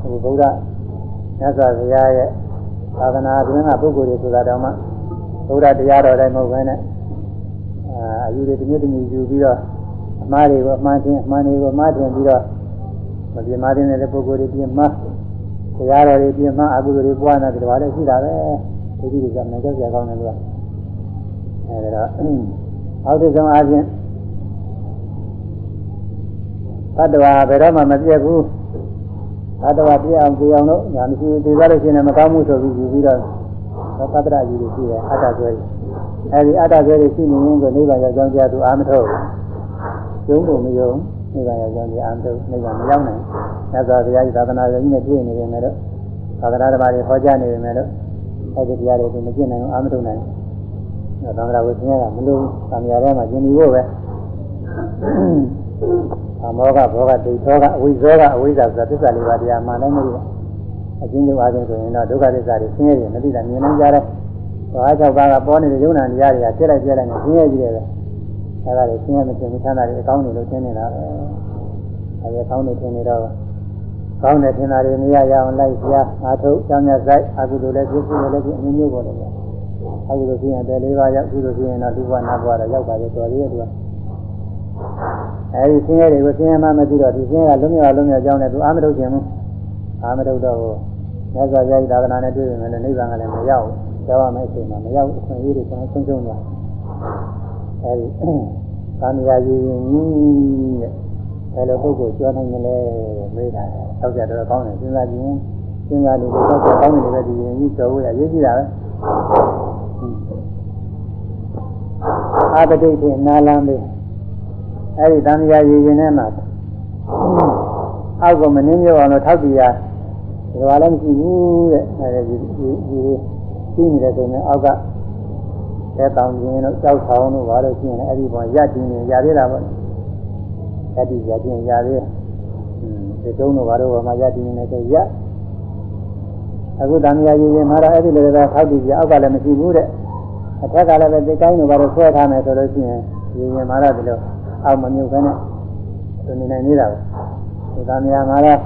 ဒီဗုဒ္ဓမြတ်စွာဘုရားရဲ့သာသနာ့တွင်ကပုဂ္ဂိုလ်တွေဆိုတာတော့မှဗုဒ္ဓတရားတော်တိုင်းမဟုတ်ဘဲနဲ့အာအယူတွေတစ်မျိုးတစ်မျိုးယူပြီးတော့အမှားတွေကိုအမှန်ချင်းအမှန်တွေကိုအမှားထင်ပြီးတော့မပြမတင်တဲ့ပုဂ္ဂိုလ်တွေပြင်မှာတရားတော်တွေပြင်မှာအကုသိုလ်တွေပွားနေတာဒီလိုပါလေရှိတာပဲ ဒီဒီကမကြောက်ကြကောင်းတယ်လို့အဲဒါတော့အောက်တဆုံးအားဖြင့်သတ္တဝါဘယ်တော့မှမပြည့်ဘူးသတ္တဝါပြည့်အောင်ကြည့်အောင်လို့ညာမရှိသေးသားလို့ရှိရင်မကောင်းမှုဆိုပြီးယူပြီးတော့သတ္တရယူလို့ရှိတယ်အတ္တဆွဲအဲဒီအတ္တဆွဲတွေရှိနေရင်ကိုနိဗ္ဗာန်ရောက်ကြောင်းကြားသူအာမထုတ်ကျုံးဖို့မယုံနိဗ္ဗာန်ရောက်ကြောင်းကြားအာမထုတ်နိဗ္ဗာန်မရောက်နိုင်မြတ်စွာဘုရားကြီးသာသနာတော်ကြီးနဲ့တွေ့နေပေမဲ့လို့သာသနာတော်တွေဟောကြားနေပေမဲ့လို့ အဲဒီတရားတွေကိုမကျင့်နိုင်အောင်အာမထုတ်နိုင်သံဃာဝိသင်းကမလို့သံဃာထဲမှာကျင်ပြီးဖို့ပဲအမောကဘောကဒိဋ္ဌောကအဝိဇ္ဇောကအဝိဇ္ဇာဆိုတာသစ္စာလေးပါးတရားမှန်တိုင်းမလို့အချင်းချင်းအားဖြင့်ဆိုရင်တော့ဒုက္ခသစ္စာတွေဆင်းရဲတယ်မသိတာမြင်နိုင်ကြတယ်။ဘာ၆ပါးကပေါ်နေတဲ့ယုံနာတရားတွေကပြည့်လိုက်ပြည့်လိုက်နဲ့ဆင်းရဲကြည့်တယ်ပဲ။အဲဒါတွေဆင်းရဲမခြင်းမချမ်းသာတွေအကောင်းတွေလို့ရှင်းနေတာပဲ။အဲဒီအကောင်းတွေထင်နေတော့ ကောင်းတဲ့ထင်တာတွေမရရအောင်လိုက်ရှားအားထုတ်ကြောင်းမြတ်ဆိုင်အကုသိုလ်လည်းပြည့်စုံလည်းပြည့်အမျိုးမျိုးပေါ်တယ်။အခုလိုဖြစ်ရင်တယ်လေးပါးရောက်အခုလိုဖြစ်ရင်တော့ဒီဘဝနာဘဝတော့ရောက်ပါလေတော်သေးရဲ့သူကအဲဒီဆင်းရဲတွေကိုဆင်းရဲမှမသိတော့ဒီဆင်းရဲကလုံးမြောက်လုံးမြောက်ကြောင်းနဲ့သူအာမထုတ်ခြင်းဘူးအာမထုတ်တော့မြတ်စွာဘုရားကြီးသာသနာနဲ့တွေ့ရင်လည်းနိဗ္ဗာန်ကလည်းမရောက်ဘူးကြောက်ရမယ့်အချိန်မှာမရောက်အခွင့်အရေးတွေကျွန်တော်ဆုံးရှုံးသွားအဲဒီကာမရာယူရင်ကြီးတဲ့ ဘယ်လိုပုဂ္ဂိုလ်ကြောနိုင်မလဲမေးတာတောက်ကြတော့ကောင်းတယ်စဉ်းစားကြည့်ရင်စဉ်းစားနေလို့တောက်ကြကောင်းနေတယ်ပဲဒီရင်ကြီးကျော်ရရေးကြည့်တာပဲအာတတိဖြင့်နာလမ်းပေးအဲ့ဒီသံဃာရည်ရင်ထဲမှာအောက်ကမနှင်းမြောက်အောင်လို့ထောက်ပြရဒီလိုလည်းမရှိဘူးတဲ့အဲဒီဒီဒီပြီးနေတယ်ဆိုရင်အောက်ကတဲတောင်ကျင်းတို့ကြောက်ဆောင်တို့ဘာလို့ရှိရင်အဲ့ဒီပေါ်ရက်တင်နေရသေးတာပေါ့ ရက်တင်ရတင်ရသေးဒီတုံးတို့ဘာလို့ဘာမှရက်တင်နေတယ်ရက်အခုတန်မြာရည်ရင်မှာတော့အဲ့ဒီလိုပဲထောက်ပြရအောက်ကလည်းမရှိဘူးတဲ့အထက်ကလည်းပဲဒီကိုင်းတို့ဘာလို့ဆွဲထားမယ်ဆိုလို့ရှိရင်ရည်ရင်မှာတော့ဒီလိုအောက်မမြုပ်ခနဲ့သူနေနိုင်နေတာပဲဒီတန်မြာမှာတော့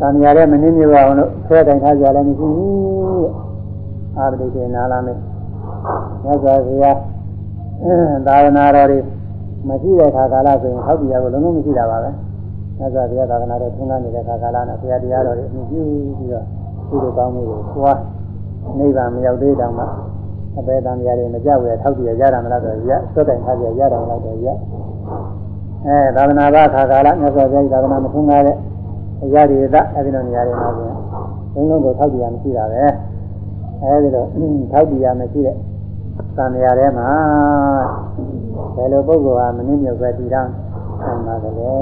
တန်မြာတဲ့မနှင်းမြုပ်အောင်လို့ဆွဲတိုင်ထားကြလည်းမရှိဘူးအာပတိကေနာလာမေမြတ်စွာဘုရားသာသနာတော်တွေ မရှိတဲ့ခါကာလဆိုရင်ဟောက်တရားကိုလုံးလုံးမရှိတာပါပဲမြတ်စွာဘုရားသာသနာတော်ထွန်းကားနေတဲ့ခါကာလနဲ့ဘုရားတရားတော်တွေအမြင့်ပြုပြီးတော့ဒီလိုကောင်းမှုကိုပွားနိဗ္ဗာန်မရောက်သေးတောင်မှအပေတံတရားတွေမကြွယ်ထောက်ပြရရတာမလားတော့ရသွတ်တိုင်ထားပြရတာမလားတော့ရအဲသာသနာ့ဘာခါကာလမြတ်စွာဘုရားသာသနာမထွန်းကားတဲ့အရာတွေသအဲဒီလိုနေရာတွေမှာဆိုရင်ဘုန်းလုံးကိုထောက်ပြရမရှိတာပဲအဲဒီတော့ထောက်ပြရမရှိတဲ့ သံဃာထဲမှာဘယ်လိုပုဂ္ဂိုလ်ဟာမနည်းမြုပ်ပဲတည်ထားနိုင်ပါသလဲ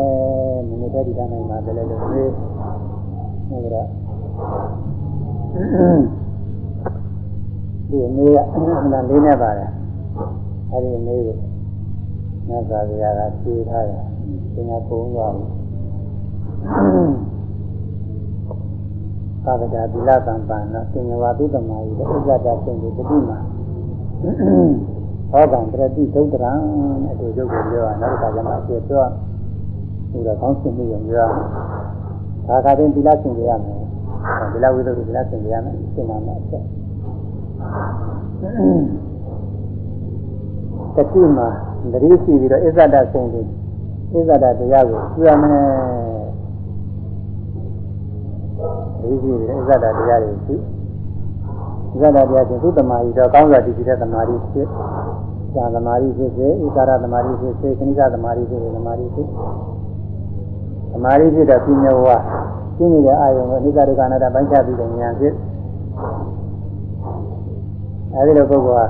မနည်းပဲတည်ထားနိုင်ပါသလဲလို့ပြောနေကြတော့ဒီအမေကအမှန်လေးနဲ့ပါတယ်အဲဒီအမေကိုမြတ်စွာဘုရားကဖြေထားတယ်သင်္ဃပုံသွားပြီသာဝတ္တသီလသံပန်နော်သင်္ဃဝါသုတ္တမယိဥစ္ဇတသင်္ကေတတိမှာ ဟောကံတရတိဒုဒ္ဒရံအတူရုပ်ကိုပြောရနောက်တစ်ခါကျမှအကျေပြောဒီတော့ကောင်းရှင်းပြီးရင်ပြောဒါခါတင်သီလရှင်ကြရမယ်သီလဝိသုဒ္ဓသီလရှင်ကြရမယ်ရှင်းလာမှာအချက်တတိမှာတတိရှိပြီးတော့အစ္ဆဒဆင်ပြီးအစ္ဆဒတရားကိုကျူရမယ်တတိရှိပြီးတော့အစ္ဆဒတရားတွေရှိ အစ္ဆဒတရားချင်းသူ့တမာရီတော့ကောင်းစွာတည်ကြတဲ့တမာရီဖြစ်ဉာဏ်သမာဓိဖြစ်စေဣကာရသမာဓိဖြစ်စေခဏိကသမာဓိဖြစ်စေသမာဓိဖြစ်သမာဓိဖြစ်တဲ့ပြညဝရှင်းနေတဲ့အာယုံကိုအနိစ္စဒုက္ခအနတ္တပိုင်းခြားပြီးတဲ့ဉာဏ်ဖြစ်အဲဒီလိုပုဂ္ဂိုလ်ဟာ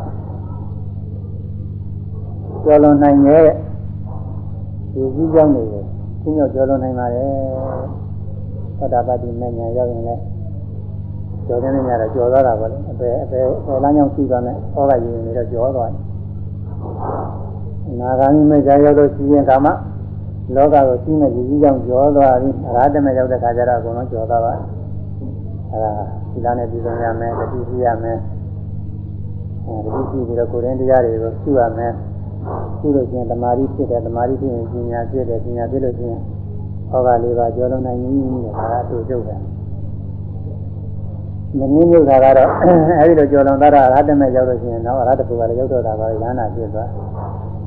ကျော်လွန်နိုင်ရဲ့ဒီကြီးကြောင်းနေတယ်ရှင်းရောက်ကျော်လွန်နိုင်ပါတယ်သတ္တပတ္တိမဉ္ဇဉ်ရောက်ရင်လည်း ကျော်တဲ့နေရာတော့ကျော်သွားတာပေါ့လေအပေအပေအပေလမ်းကြောင်းရှိသွားမယ်ဟောကရင်နေတော့ကျော်သွားတယ်နာဂာမိမေဇာရောက်လို့ရှိရင်ကာမလောကကိုရှိမဲ့ကြီးကြီးကြောင့်ကျော်သွားပြီအရာတမေရောက်တဲ့ခါကျတော့အကုန်လုံးကျော်သွားပါအဲဒါသီလနဲ့ပြည်စုံရမယ်တတိရှိရမယ်အဲတတိရှိပြီးတော့ကိုယ်ရင်းတရားတွေကိုရှုရမယ်ရှုလို့ရှိရင်တမာရီဖြစ်တယ်တမာရီဖြစ်ရင်ပညာဖြစ်တယ်ပညာဖြစ်လို့ရှိရင်ဟောကလေးပါကျော်လုံးနိုင်ပြီတဲ့ဒါကသူ့ကျုပ်တယ် မင်းမြုပ်တာကတော့အဲဒီလိုကြော်လွန်သွားတာအရဟတမေရောက်လို့ရှိရင်တော့အရဟတပုဂ္ဂိုလ်ရောက်တော့တာပါရဟနာဖြစ်သွား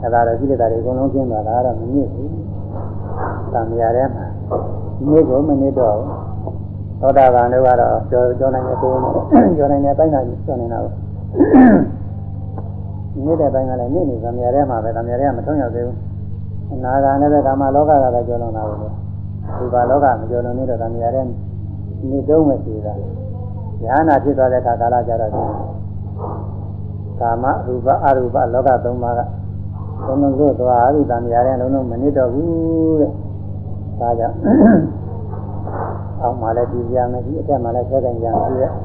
အဲဒါတော့ကိလေသာတွေအကုန်လုံးကျင်းသွားတာကတော့မမြင့်ဘူး။တံမြာထဲမှာဒီကိုမနစ်တော့သောတာပန်တို့ကတော့ကြော်ကြော်နိုင်တဲ့ကိုယ်ကြော်နိုင်တဲ့ပိုင်းသာကြော်နေတာကိုနေတဲ့ပိုင်းကလည်းနေနေသံမြာထဲမှာပဲသံမြာထဲကမထုံးရောက်သေးဘူး။အနာဂါနဲ့ပဲကာမလောကကလည်းကြော်လွန်တာပဲ။ဒီပါလောကမကြော်လွန်နေတော့သံမြာထဲနေတုံးမဲ့သေးတာ။ ဉာဏ်နာဖြစ်သွားတဲ့အခါကာလကြတော့ကာမရူပအရူပလောကသုံးပါးကလုံးလုံးသို့သွားအရိတံမြာတဲ့လုံးလုံးမနစ်တော့ဘူးတဲ့။ဒါကြောင့်အောက်မှာလည်းဒီကြမယ်ဒီအထက်မှာလည်းဆက်ကန်ကြမယ်တဲ့။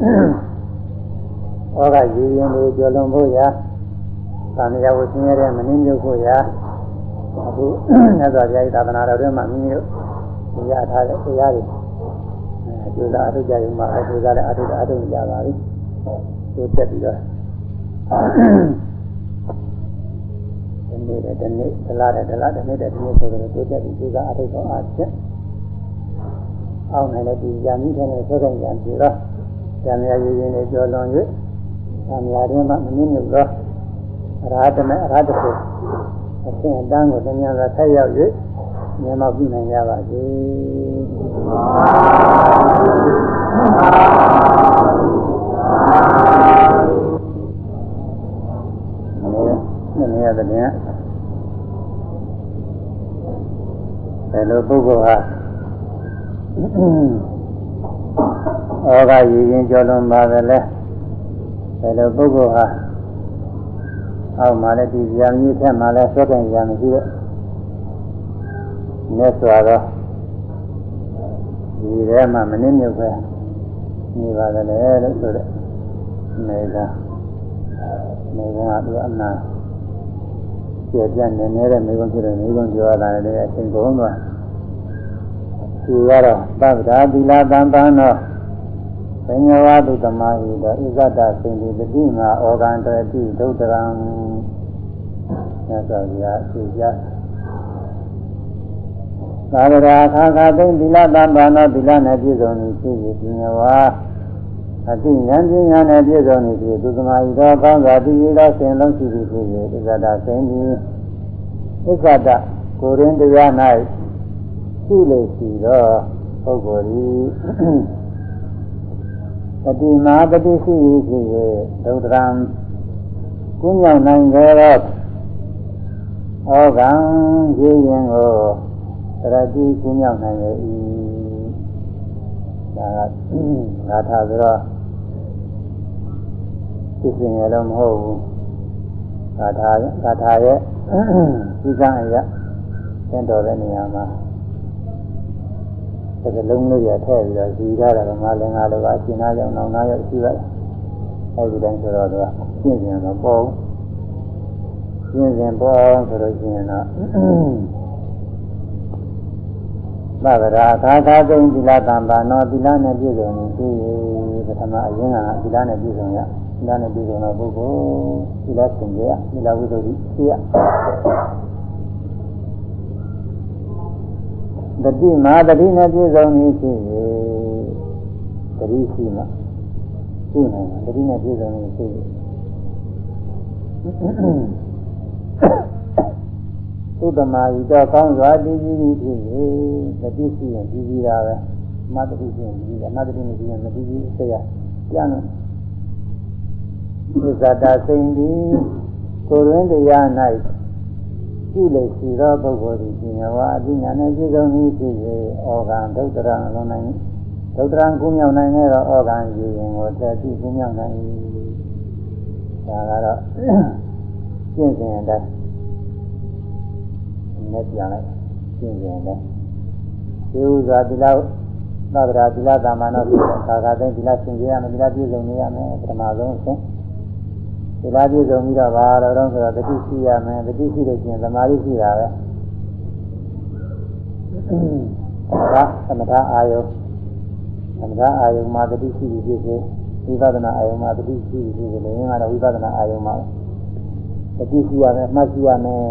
ဩဃရည်ရင်လေးကြော်လွန်ဖို့ရာသာမယဝဆင်းရဲတဲ့မနှင်းမြုပ်ဖို့ရာအခုမြတ်စွာဘုရား၏သာသနာတော်ထဲမှာမိမိတို့ရထားတဲ့တရားတွေ ကျိုးစားအထုကြရုံမှာအကျိုးစားလည်းအထုအထုကြပါပြီကျိုးတက်ပြီးတော့ဒီနေ့တဲ့ဒီနေ့ဒလားတဲ့ဒလားဒီနေ့တဲ့ဒီနေ့ဆိုတော့ကျိုးတက်ပြီးကျိုးစားအထုတော့အချက်အောင်းနိုင်တဲ့ဒီယာမိတဲ့နဲ့ဆွဲခိုင်းကြပြီတော့ဇာမယာရည်ရည်နဲ့ကြောလွန်၍ဇာမယာရင်းမှာမနည်းမြုပ်တော့အရဟတမေအရဟတဖို့အရှင်အတန်းကိုသင်္ညာသာဆက်ရောက်၍မြင်မောက်ပြုနိုင်ကြပါစေမနေ့ကနေ့ရက် တဲ့ဘယ်လိုပုဂ္ဂိုလ်ဟာဩဃရည်ရင်ကြောလွန်ပါသလဲဘယ်လိုပုဂ္ဂိုလ်ဟာအောက်မှာလည်းဒီဇာမီထက်မှာလည်းဆွဲကန်ဇာမရှိတဲ့မြတ်စွာသော ဒီထဲမှာမနစ်မြုပ်ပဲနေပါတယ်လို့ဆိုတဲ့နေကနေကသူအနာကျေပြန့်နေနေတဲ့မိဘဖြစ်တဲ့မိဘပြောရတာလည်းအချိန်ကုန်သွားသူကတော့သဗ္ဗဒါသီလတန်တန်တော့ပညာဝတုတမဟိတောဣဇဒသင်္တိပတိငါဩဂန္တတိဒုဒ္ဒရံမြတ်စွာဘုရားသိကြ သာဝရာခါခါသိသီလတံပါဏောသီလနဲ့ပြည့်စုံနေဖြစ်ပြီးပညာဝါအတိဉာဏ်ပညာနဲ့ပြည့်စုံနေဖြစ်သူသမာဓိတော်ကောင်းစွာတည်ရသောရှင်လုံးရှိပြီးဖြစ်၍ဣဇဒသိင်ဒီဣဇဒကိုရင်းတရား၌ရှိလေရှိသောပုဂ္ဂိုလ်ဤတတိမာတတိရှိဖြစ်၍ဒုဒ္ဒရံကုညောင်နိုင်ကြသောဩကံရေးရင်ကို သရတိကုမြောက်နိုင်ရဲ့ဤဒါကငါထားဆိုတော့သိစင်ရတော့မဟုတ်ဘူးဂါထာဂါထာရဲ့ဒီကံအရာသင်တော်တဲ့နေရာမှာသကလုံးလေးရထည့်ပြီးတော့ဇီထားတာကငါလည်းငါလိုပါအရှင်သားကြောင့်နောင်နာရောက်ရှိရတယ်အဲဒီတိုင်းဆိုတော့သူကရှင်းပြန်တော့ပေါ့ရှင်းပြန်ပေါ့ဆိုလို့ရှိရင်တော့ သဗ္ဗရာသာသာသုံးသီလတံပါနောသီလနဲ့ပြည့်စုံနေပြီပထမအရင်ကသီလနဲ့ပြည့်စုံရသီလနဲ့ပြည့်စုံတဲ့ပုဂ္ဂိုလ်သီလစင်ကြရသီလဝိသုဒ္ဓိသိရတတိမာတတိနဲ့ပြည့်စုံနေဖြစ်ရေတတိရှိမှရှိနိုင်တာတတိနဲ့ပြည့်စုံနေဖြစ်ရေ သုတမဤတော့ကောင်းစွာတည်ကြည်ပြီးဖြစ်ရေတတိရှိရင်တည်ကြည်တာပဲမတတိရှိရင်တည်ကြည်တယ်မတတိမရှိရင်မတည်ကြည်စေရပြန်တယ်သစ္စာတာစိန်ဒီကိုရင်းတရား၌ရှိလေရှိသောပုဂ္ဂိုလ်သည်ပညာဝါအသိဉာဏ်နဲ့ပြည့်စုံပြီးဖြစ်၍ဩဃံဒုက္ခရံအလုံးနိုင်ဒုက္ခရံကုမြောက်နိုင်တဲ့ဩဃံယူရင်ကိုတတိကုမြောက်နိုင်၏ဒါကတော့ရှင်းစဉ်အတိုင်း နဲ့ပြန်လိုက်ရှင်းစဉ်အတိုင်းဒီဥစွာဒီလောက်သဗ္ဗရာဒီလသာမဏေဖြစ်တဲ့ခါခါသိဒီလသင်ကြရမယ်ဒီလပြည့်စုံနေရမယ်ပထမဆုံးအဆင့်ဒီလားပြည့်စုံပြီးတော့ဘာတော့တော့ဆိုတော့တတိရှိရမယ်တတိရှိလို့ရှိရင်သမာဓိရှိတာပဲဒါသမထအာယုသမထအာယုမှာတတိရှိပြီးဖြစ်စေဝိပဿနာအာယုမှာတတိရှိပြီးဖြစ်စေလည်းငါတော့ဝိပဿနာအာယုမှာတတိရှိရမယ်မှတ်ရှိရမယ်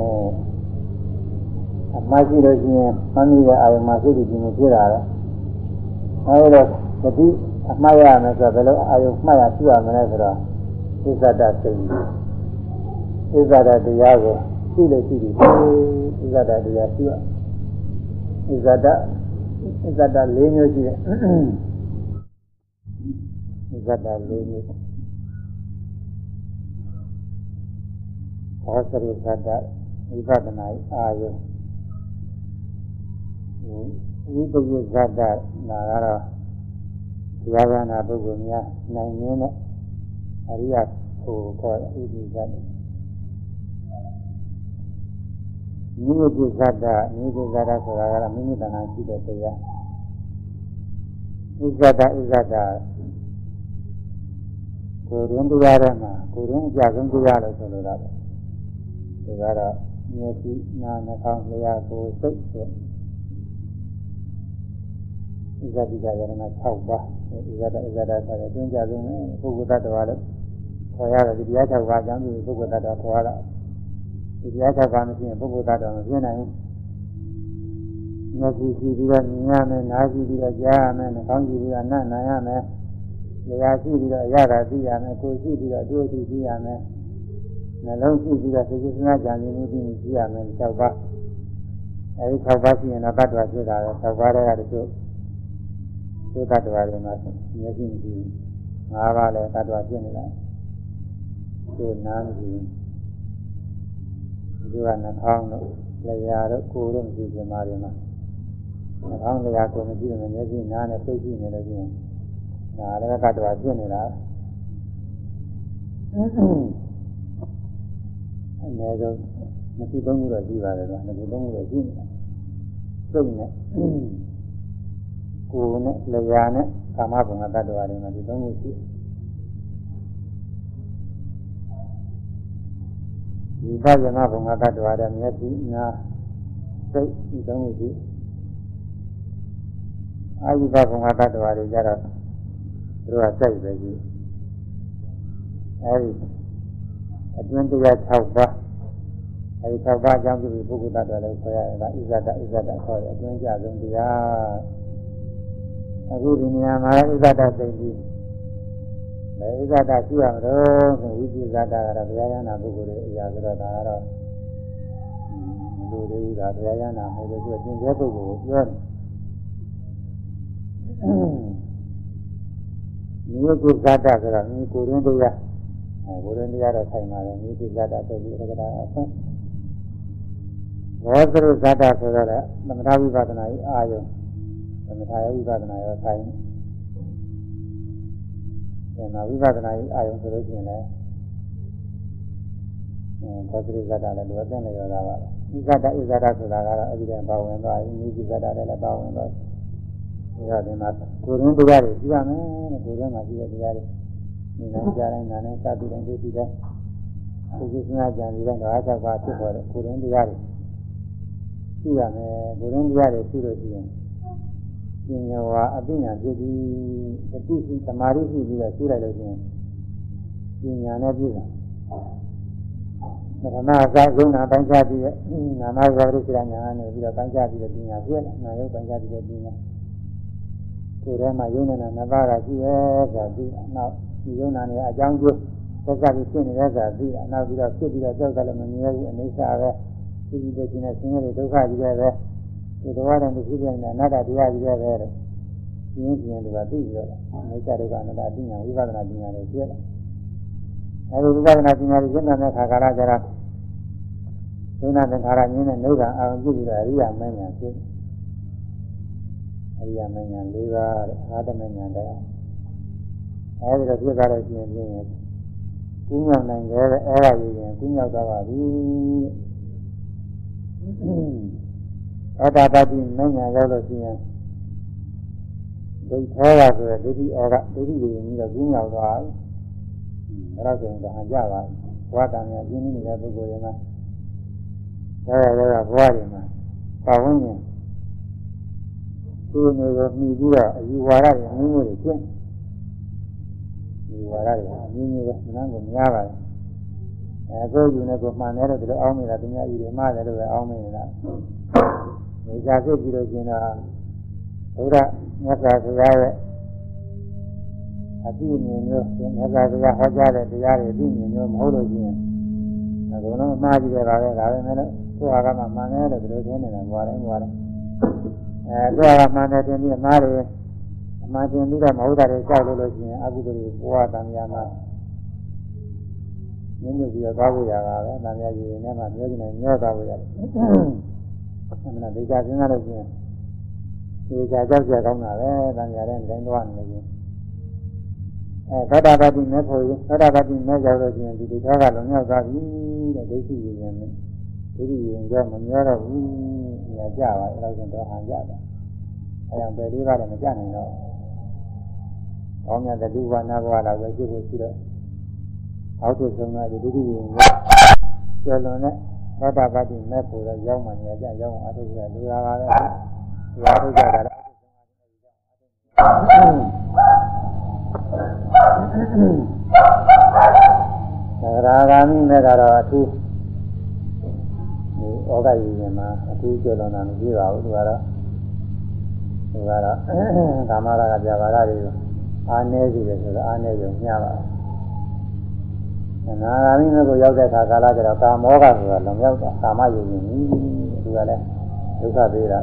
အမှတ်ရှိလို့ရှိရင်မှတ်မိတဲ့အာယုမှာစိတ်တည်ခြင်းဖြစ်တာပဲအဲဒီတော့တတိအမှတ်ရမယ်ဆိုတော့ဘယ်လိုအာယုမှတ်ရရှိရမလဲဆိုတော့ဣဇဒစိတ်ဣဇဒတရားကိုရှိလို့ရှိပြီဣဇဒတရားရှိရဣဇဒဣဇဒ၄မျိုးရှိတယ်ဣဇဒ၄မျိုးဟောစရိသဒဝိပဿနာအာယု ဝိပဿနာဇဒနာကတော့တရားဂနာပုဂ္ဂိုလ်များနိုင်ရင်းနဲ့အရိယကိုခေါ်ဣတိဇတ်မိမိပုဇတ်တာမိမိပုဇတ်တာဆိုတာကမိမိတဏ္ဍာရှိတဲ့တရားဥဇတ်တာဥဇတ်တာကိုယ်ရင်းတရားထဲမှာကိုယ်ရင်းအကြဆုံးတရားလို့ဆိုလိုတာပဲဒါကတော့မျက်စိနားနှာခေါင်းလျှာကိုယ်စိတ်ဆို ဥဇတိကယရဏ6ပါးဥဇတာဥဇတာဆိုတဲ့တွင်းကြဆုံးပုဂ္ဂိုလ်တ attva လို့ခေါ်ရတယ်ဒီတရား၆ပါးကြောင့်ဒီပုဂ္ဂိုလ်တ attva ခေါ်ရတာဒီတရား၆ပါးမရှိရင်ပုဂ္ဂိုလ်တ attva မဖြစ်နိုင်ဘူးမျက်စိကြည့်ပြီးတော့မြင်ရမယ်နားကြည့်ပြီးတော့ကြားရမယ်နှာခေါင်းကြည့်ပြီးတော့နားနားရမယ်လျှာကြည့်ပြီးတော့ရတာသိရမယ်ကိုယ်ကြည့်ပြီးတော့တွေ့ကြည့်သိရမယ်နှလုံးကြည့်ပြီးတော့သိစိစနာကြံနေမှုသိကြည့်ရမယ်၆ပါးအဲဒီ၆ပါးရှိရင်တော့တ attva ဖြစ်တာပဲ၆ပါးတည်းကတချို့ သုတ္တတဝါတွေမှာမျက်စိမရှိဘူးငါးပါးလည်းတ attva ဖြစ်နေတာသူနားမရှိဘူးဒီကနှာခေါင်းတို့လျှာတို့ကိုယ်တို့မရှိပြန်ပါတွေမှာနှာခေါင်းလျှာကိုမရှိရင်မျက်စိနားနဲ့သိရှိနေလို့ရှိရင်ဒါလည်းတ attva ဖြစ်နေတာအနည်းဆုံးနှစ်ခုသုံးခုတော့ရှိပါတယ်ကွာနှစ်ခုသုံးခုတော့ရှိနေတာစိတ်နဲ့ ကိုယ်နဲ့လျှာနဲ့ကာမဘုံကတ attva တွေမှာဒီသုံးခုရှိဒီပဇနာဘုံကတ attva တွေမျက်စိနားစိတ်ဒီသုံးခုရှိအာယုဘဘုံကတ attva တွေကြတော့သူတို့ကစိတ်ပဲရှိအဲဒီအတွင်းတရား6ပါးအဲဒီ6ပါးအကြောင်းပြုပြီးပုဂ္ဂိုလ်တ attva လည်းခေါ်ရတယ်ကဣဇဒဣဇဒခေါ်တယ်အတွင်းကြဆုံးတရား အခုဒီနေရာမှာဣဇဒသိပြီးလေဣဇဒရှိရမလို့ဆိုဝိသုဇဒကတော့ဘုရားရဟနာပုဂ္ဂိုလ်ရဲ့အရာဆိုတော့ဒါကတော့လူတွေဥဒါဘုရားရဟနာမဟုတ်လို့သူသင်္ကေပုဂ္ဂိုလ်ကိုပြောတယ်မြေကုဇဒဆိုတော့မြေကိုရင်းတရားအဲကိုရင်းတရားတော့ဆိုင်ပါတယ်မြေကုဇဒဆိုပြီးရကတာအဆင့်ဘောဇရုဇဒဆိုတော့သမထဝိပဿနာဤအာယုံ သမထရဲ့ဝိပဿနာရောဆိုင်တယ်ဒါဝိပဿနာဤအာယုံဆိုလို့ရှိရင်လည်းအဲဘောဇရုဇဒလည်းလိုအပ်တဲ့နေရာပါဣဇဒဣဇဒဆိုတာကတော့အဲ့ဒီတည်းပါဝင်သွားပြီမြေကုဇဒလည်းပါဝင်သွားပြီဒါဒီမှာကိုရင်းတရားတွေကြည့်ရမယ်တဲ့ကိုရင်းမှာကြည့်တဲ့တရားတွေဒီနိုင်ကြတိုင်းနာနဲ့စသည်တိုင်းတွေ့ကြည့်တဲ့ဒီကိစ္စနာကြံပြီးတော့အားချက်ပါဖြစ်ပေါ်တဲ့ကိုရင်းတရားတွေကြည့်ရမယ်ကိုရင်းတရားတွေကြည့်လို့ရှိရင် ပညာဝါအပညာဖြစ်ပြီးတတိရှိသမာဓိရှိပြီးတော့ရှင်းလိုက်လို့ရှိရင်ပညာနဲ့ပြည့်စုံမထမအစာယုံနာပိုင်းခြားပြီးနာမဇာတိစိရညာနဲ့ပြီးတော့ပိုင်းခြားပြီးတော့ပညာပြည့်လာနာယုတ်ပိုင်းခြားပြီးတော့ပညာကိုယ်ထဲမှာယုံနေတာနှစ်ပါးကရှိရဲဆိုတာပြီးနောက်ဒီယုံနာနေအကြောင်းကျိုးသက်ကပြီးဖြစ်နေတဲ့ဆိုတာပြီးနောက်ပြီးတော့ဖြစ်ပြီးတော့ကြောက်ကလည်းမမြဲဘူးအနေစာပဲဒီဒီတဲ့ခြင်းနဲ့ဆင်းရဲဒုက္ခကြီးပဲ ဒီတော်တော်တည်းဖြစ်နေတဲ့အနာတ္တတရားကြီးပဲတဲ့ပြင်းပြင်းတူကသိပြီးတော့အနေစာဒုက္ခအနတ္တအသိဉာဏ်ဝိပဿနာပညာတွေပြည့်လာအဲဒီဝိပဿနာပညာတွေရှင်းတဲ့အခါကာလကျတော့ဒုနာသင်္ခါရမြင်တဲ့နိဗ္ဗာန်အောင်ပြုပြီးတော့အရိယာမဉ္ဇဉ်ဖြစ်အရိယာမဉ္ဇဉ်၄ပါးအာတမဉ္ဇဉ်တရားအဲဒီတော့ဖြစ်သွားလို့ရှိရင်ပြင်းရင်ကုညောင်နိုင်တယ်အဲ့ဒါကြီးရင်ကုညောက်သွားပါပြီ အတ္တတတိမဉ္ဇဉ်ရောက်လို့ရှိရင်ဒိဋ္ဌောကဆိုတဲ့ဒိဋ္ဌိဩကဒိဋ္ဌိကိုရင်ပြီးတော့ကုညောက်သွားပြီအဲ့ဒါဆိုရင်တော့ဟန်ကြပါပြီဘဝတန်မြတ်ပြင်းနေတဲ့ပုဂ္ဂိုလ်ရင်ကဒါရရဘဝတွေမှာပါဝင်ရင်ဒီနေကိုမှီပြီးတော့အယူဝါဒတွေအမျိုးမျိုးတွေကျင့်ဒီဝါဒတွေအမျိုးမျိုးပဲမနန်းကိုများပါတယ်အဲကိုယ်ယူနေကိုမှန်တယ်လို့ဒီလိုအောင်းနေတာသူများယူတယ်မှားတယ်လို့ပဲအောင်းနေတာ နေကြစိတ်ပြီးတော့ကျင်တာဘုရားမြတ်စွာဘုရားရဲ့အတိအမြင်မျိုးမြတ်စွာဘုရားဟောကြားတဲ့တရားတွေအတိအမြင်မျိုးမဟုတ်လို့ရှိရင်အကုန်လုံးမှားကြည့်ရတာပဲဒါပဲနဲ့သူ့ဟာကမှမှန်တယ်လို့ဒီလိုထင်နေတာဘွာတယ်ဘွာတယ်အဲသူ့ဟာကမှန်တယ်တင်ပြီးအမှားတွေအမှားတင်ပြီးတော့မဟုတ်တာတွေကြောက်လို့လို့ရှိရင်အကုသိုလ်တွေဘွာတန်မြာမှာညှဉ်းညူပြီးတော့သွားဖို့ရတာပဲတန်မြာကြီးနေမှာမျောကျင်နေမျောသွားဖို့ရတယ် အမှန်တရားစဉ်းစားလို့ရှိရင်ဒီကြကြောက်ကြကောင်းတာပဲတန်မြာတဲ့တိုင်းသွားနေလို့အဲသောတာပတိမဲ့ဖို့ရသောတာပတိမဲ့ရောက်လို့ရှိရင်ဒီဒီသောကလုံမြောက်သွားပြီတဲ့ဒိဋ္ဌိရည်ရင်နဲ့ဒိဋ္ဌိရည်ရင်ကမမျောတော့ဘူးညာကြပါအဲ့လိုဆိုတော့ဟန်ကြတာအဲဒါပဲလေးပါးလည်းမကြနိုင်တော့ဘောင်းမြတ်တတုဝနာဘဝလာပဲရှိဖို့ရှိတော့အောက်ထဆုံးတာဒီဒိဋ္ဌိရည်ရင်ကျော်လွန်တဲ့ သောတာပတိမဲ့ဖို့တော့ရောက်မှညာကြရောက်မှအထုပ်ကလူရပါပဲလူရထုတ်ကြတာလည်းသဂရာဂာမိမဲ့ကတော့အထူးဒီဩဃယီရင်မှာအထူးကျော်လွန်တာမရှိပါဘူးသူကတော့သူကတော့ကာမရာဂပြဘာရတွေအားနည်းစီတယ်ဆိုတော့အားနည်းရုံမျှပါအ နာဂါမိမဲ့ကိုရောက်တဲ့အခါကာလကျတော့ကာမောကဆိုတာလုံရောက်တာကာမယုံရင်သူကလည်းဒုက္ခပေးတာ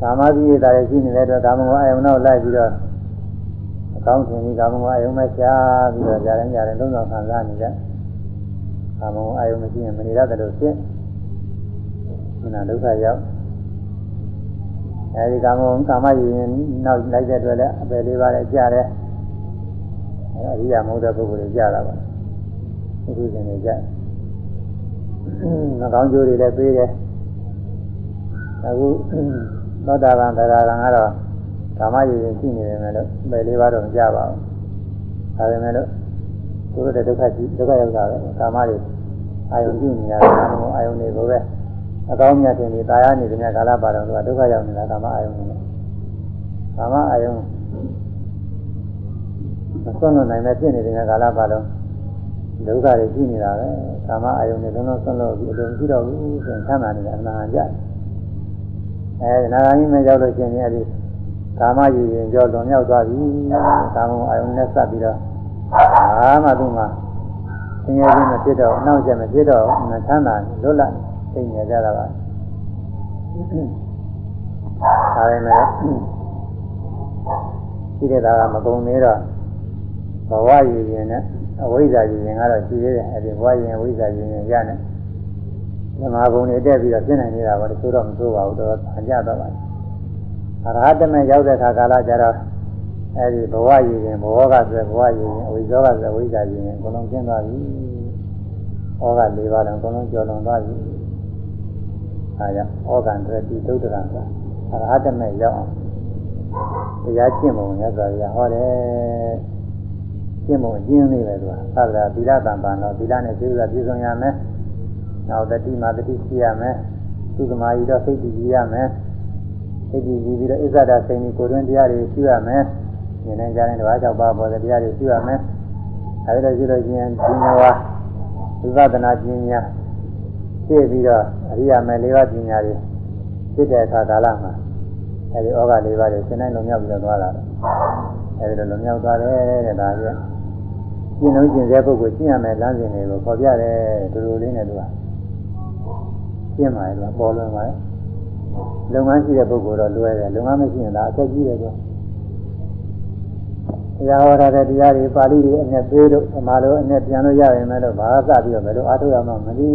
ကာမကြီးရတာရှိနေတဲ့အတွက်ကာမဂုဏ်အယုံနောက်လိုက်ပြီးတော့ကောင်းခြင်းဒီကာမဂုဏ်အယုံမဲ့ရှားပြီးတော့ကြားရင်ကြားရင်လုံးဝခံစားနေတဲ့ကာမဂုဏ်အယုံမရှိရင်မနေရတဲ့လို့ဖြစ်နာဒုက္ခရောက်အဲဒီကာမဂုဏ်ကာမယဉ်နောက်လိုက်တဲ့အတွက်လည်းအပယ်လေးပါးလည်းကြားတယ်အဲအရိယာမဟုတ်တဲ့ပုဂ္ဂိုလ်တွေကြားတာပါ အခုရှင်တွေကြားနှကောင်းကျိုးတွေလည်းပေးတယ်အခုသောတာပန်တရားကံကတော့ကာမရည်ရင်ရှိနေတယ်မယ်လို့ပယ်လေးပါတော့မကြပါဘူး။ဒါပေမဲ့လို့သူတို့တဲ့ဒုက္ခကြီးဒုက္ခရောက်တာပဲကာမတွေအာယုန်ပြုနေတာကအာယုန်တွေကိုပဲအကောင်းမြတ်တင်နေတာယာနေတဲ့ကာလပါတော့သူကဒုက္ခရောက်နေတာကာမအာယုန်တွေကာမအာယုန်မဆွမ်းလို့နိုင်မဲ့ဖြစ်နေတဲ့ကာလပါတော့ ဒုက္ခတွေရှိနေတာပဲကာမအာယုန်တွေလုံးလုံးဆွမ်းလို့ဒီအလုံးရှိတော့ဘူးဆိုရင်ဆမ်းသာနေတာအမှန်ကြအဲနာဂာမိမရောက်လို့ရှိရင်အဲဒီကာမရည်ရင်ကြောလွန်မြောက်သွားပြီကာမအာယုန်နဲ့ဆက်ပြီးတော့အာမသူမှာသင်ရခြင်းမဖြစ်တော့အနောက်ကျမဖြစ်တော့မချမ်းသာလွတ်လပ်သိနေကြတာပါဒါပေမဲ့ရှိတဲ့သားကမကုန်သေးတော့ဘဝရည်ရင်နဲ့ အဝိဇ္ဇာရည်ရင်ကတော့ရှိသေးတယ်အဲဒီဘဝရည်ရင်အဝိဇ္ဇာရည်ရင်ရနဲ့ဓမ္မဘုံတွေတက်ပြီးတော့ပြင်းနိုင်နေတာပါတချို့တော့မဆိုးပါဘူးတော့အကြတော့ပါတယ်အရဟတမေရောက်တဲ့အခါကာလကျတော့အဲဒီဘဝရည်ရင်ဘဝကဆိုဘဝရည်ရင်အဝိဇ္ဇောကဆိုအဝိဇ္ဇာရည်ရင်အကုန်လုံးကျင်းသွားပြီ။ဩဃ၄ပါးလုံးအကုန်လုံးကျော်လွန်သွားပြီ။အဲဒါဩဃံတတိဒုဒ္ဒရံကအရဟတမေရောက်အောင်တရားကျင့်ပုံရသော်ရဟောတယ်။ ကျင့်ပုံကျင်းနေတယ်သူကသဗ္ဗရာသီလတံပံတော့သီလနဲ့ကျေးဇူးပြည့်စုံရမယ်။နောက်တတိမာတတိရှိရမယ်။သုသမာယီတော့စိတ်တည်ကြည်ရမယ်။စိတ်ကြည်ပြီးတော့ဣဇဒစိန်ဒီကိုတွင်တရားတွေရှိရမယ်။ဉာဏ်နဲ့ကြားတဲ့တဘာကြောက်ပါပေါ်တဲ့တရားတွေရှိရမယ်။အဲဒီလိုရှိလို့ရှိရင်ဒီနဝသဝိပဿနာပညာသိပြီးတော့အရိယာမေ၄ပါးပညာတွေသိတဲ့အခါကာလမှာအဲဒီဩဃ၄ပါးတွေရှင်းနိုင်လုံမြောက်ပြီးတော့သွားတာအဲဒီလိုလုံမြောက်သွားတယ်တဲ့ဒါပြ ကျင့်လို့ကျင့်တဲ့ပုဂ္ဂိုလ်ကျင့်ရမယ်လမ်းစဉ်တွေကိုပေါ်ပြတယ်ဒီလိုလေးနဲ့သူကကျင့်ပါရဲ့သူကပေါ်လွင်ပါရဲ့လုပ်ငန်းရှိတဲ့ပုဂ္ဂိုလ်တော့လွယ်တယ်လုပ်ငန်းမရှိရင်ဒါအသက်ကြီးတယ်ကွာတရားဟောတာတဲ့တရားတွေပါဠိတွေအနဲ့သေးတို့ဓမ္မလိုအနဲ့ပြန်လို့ရရင်လည်းတော့ဘာသာပြီးတော့ဘယ်လိုအားထုတ်ရမှမသိ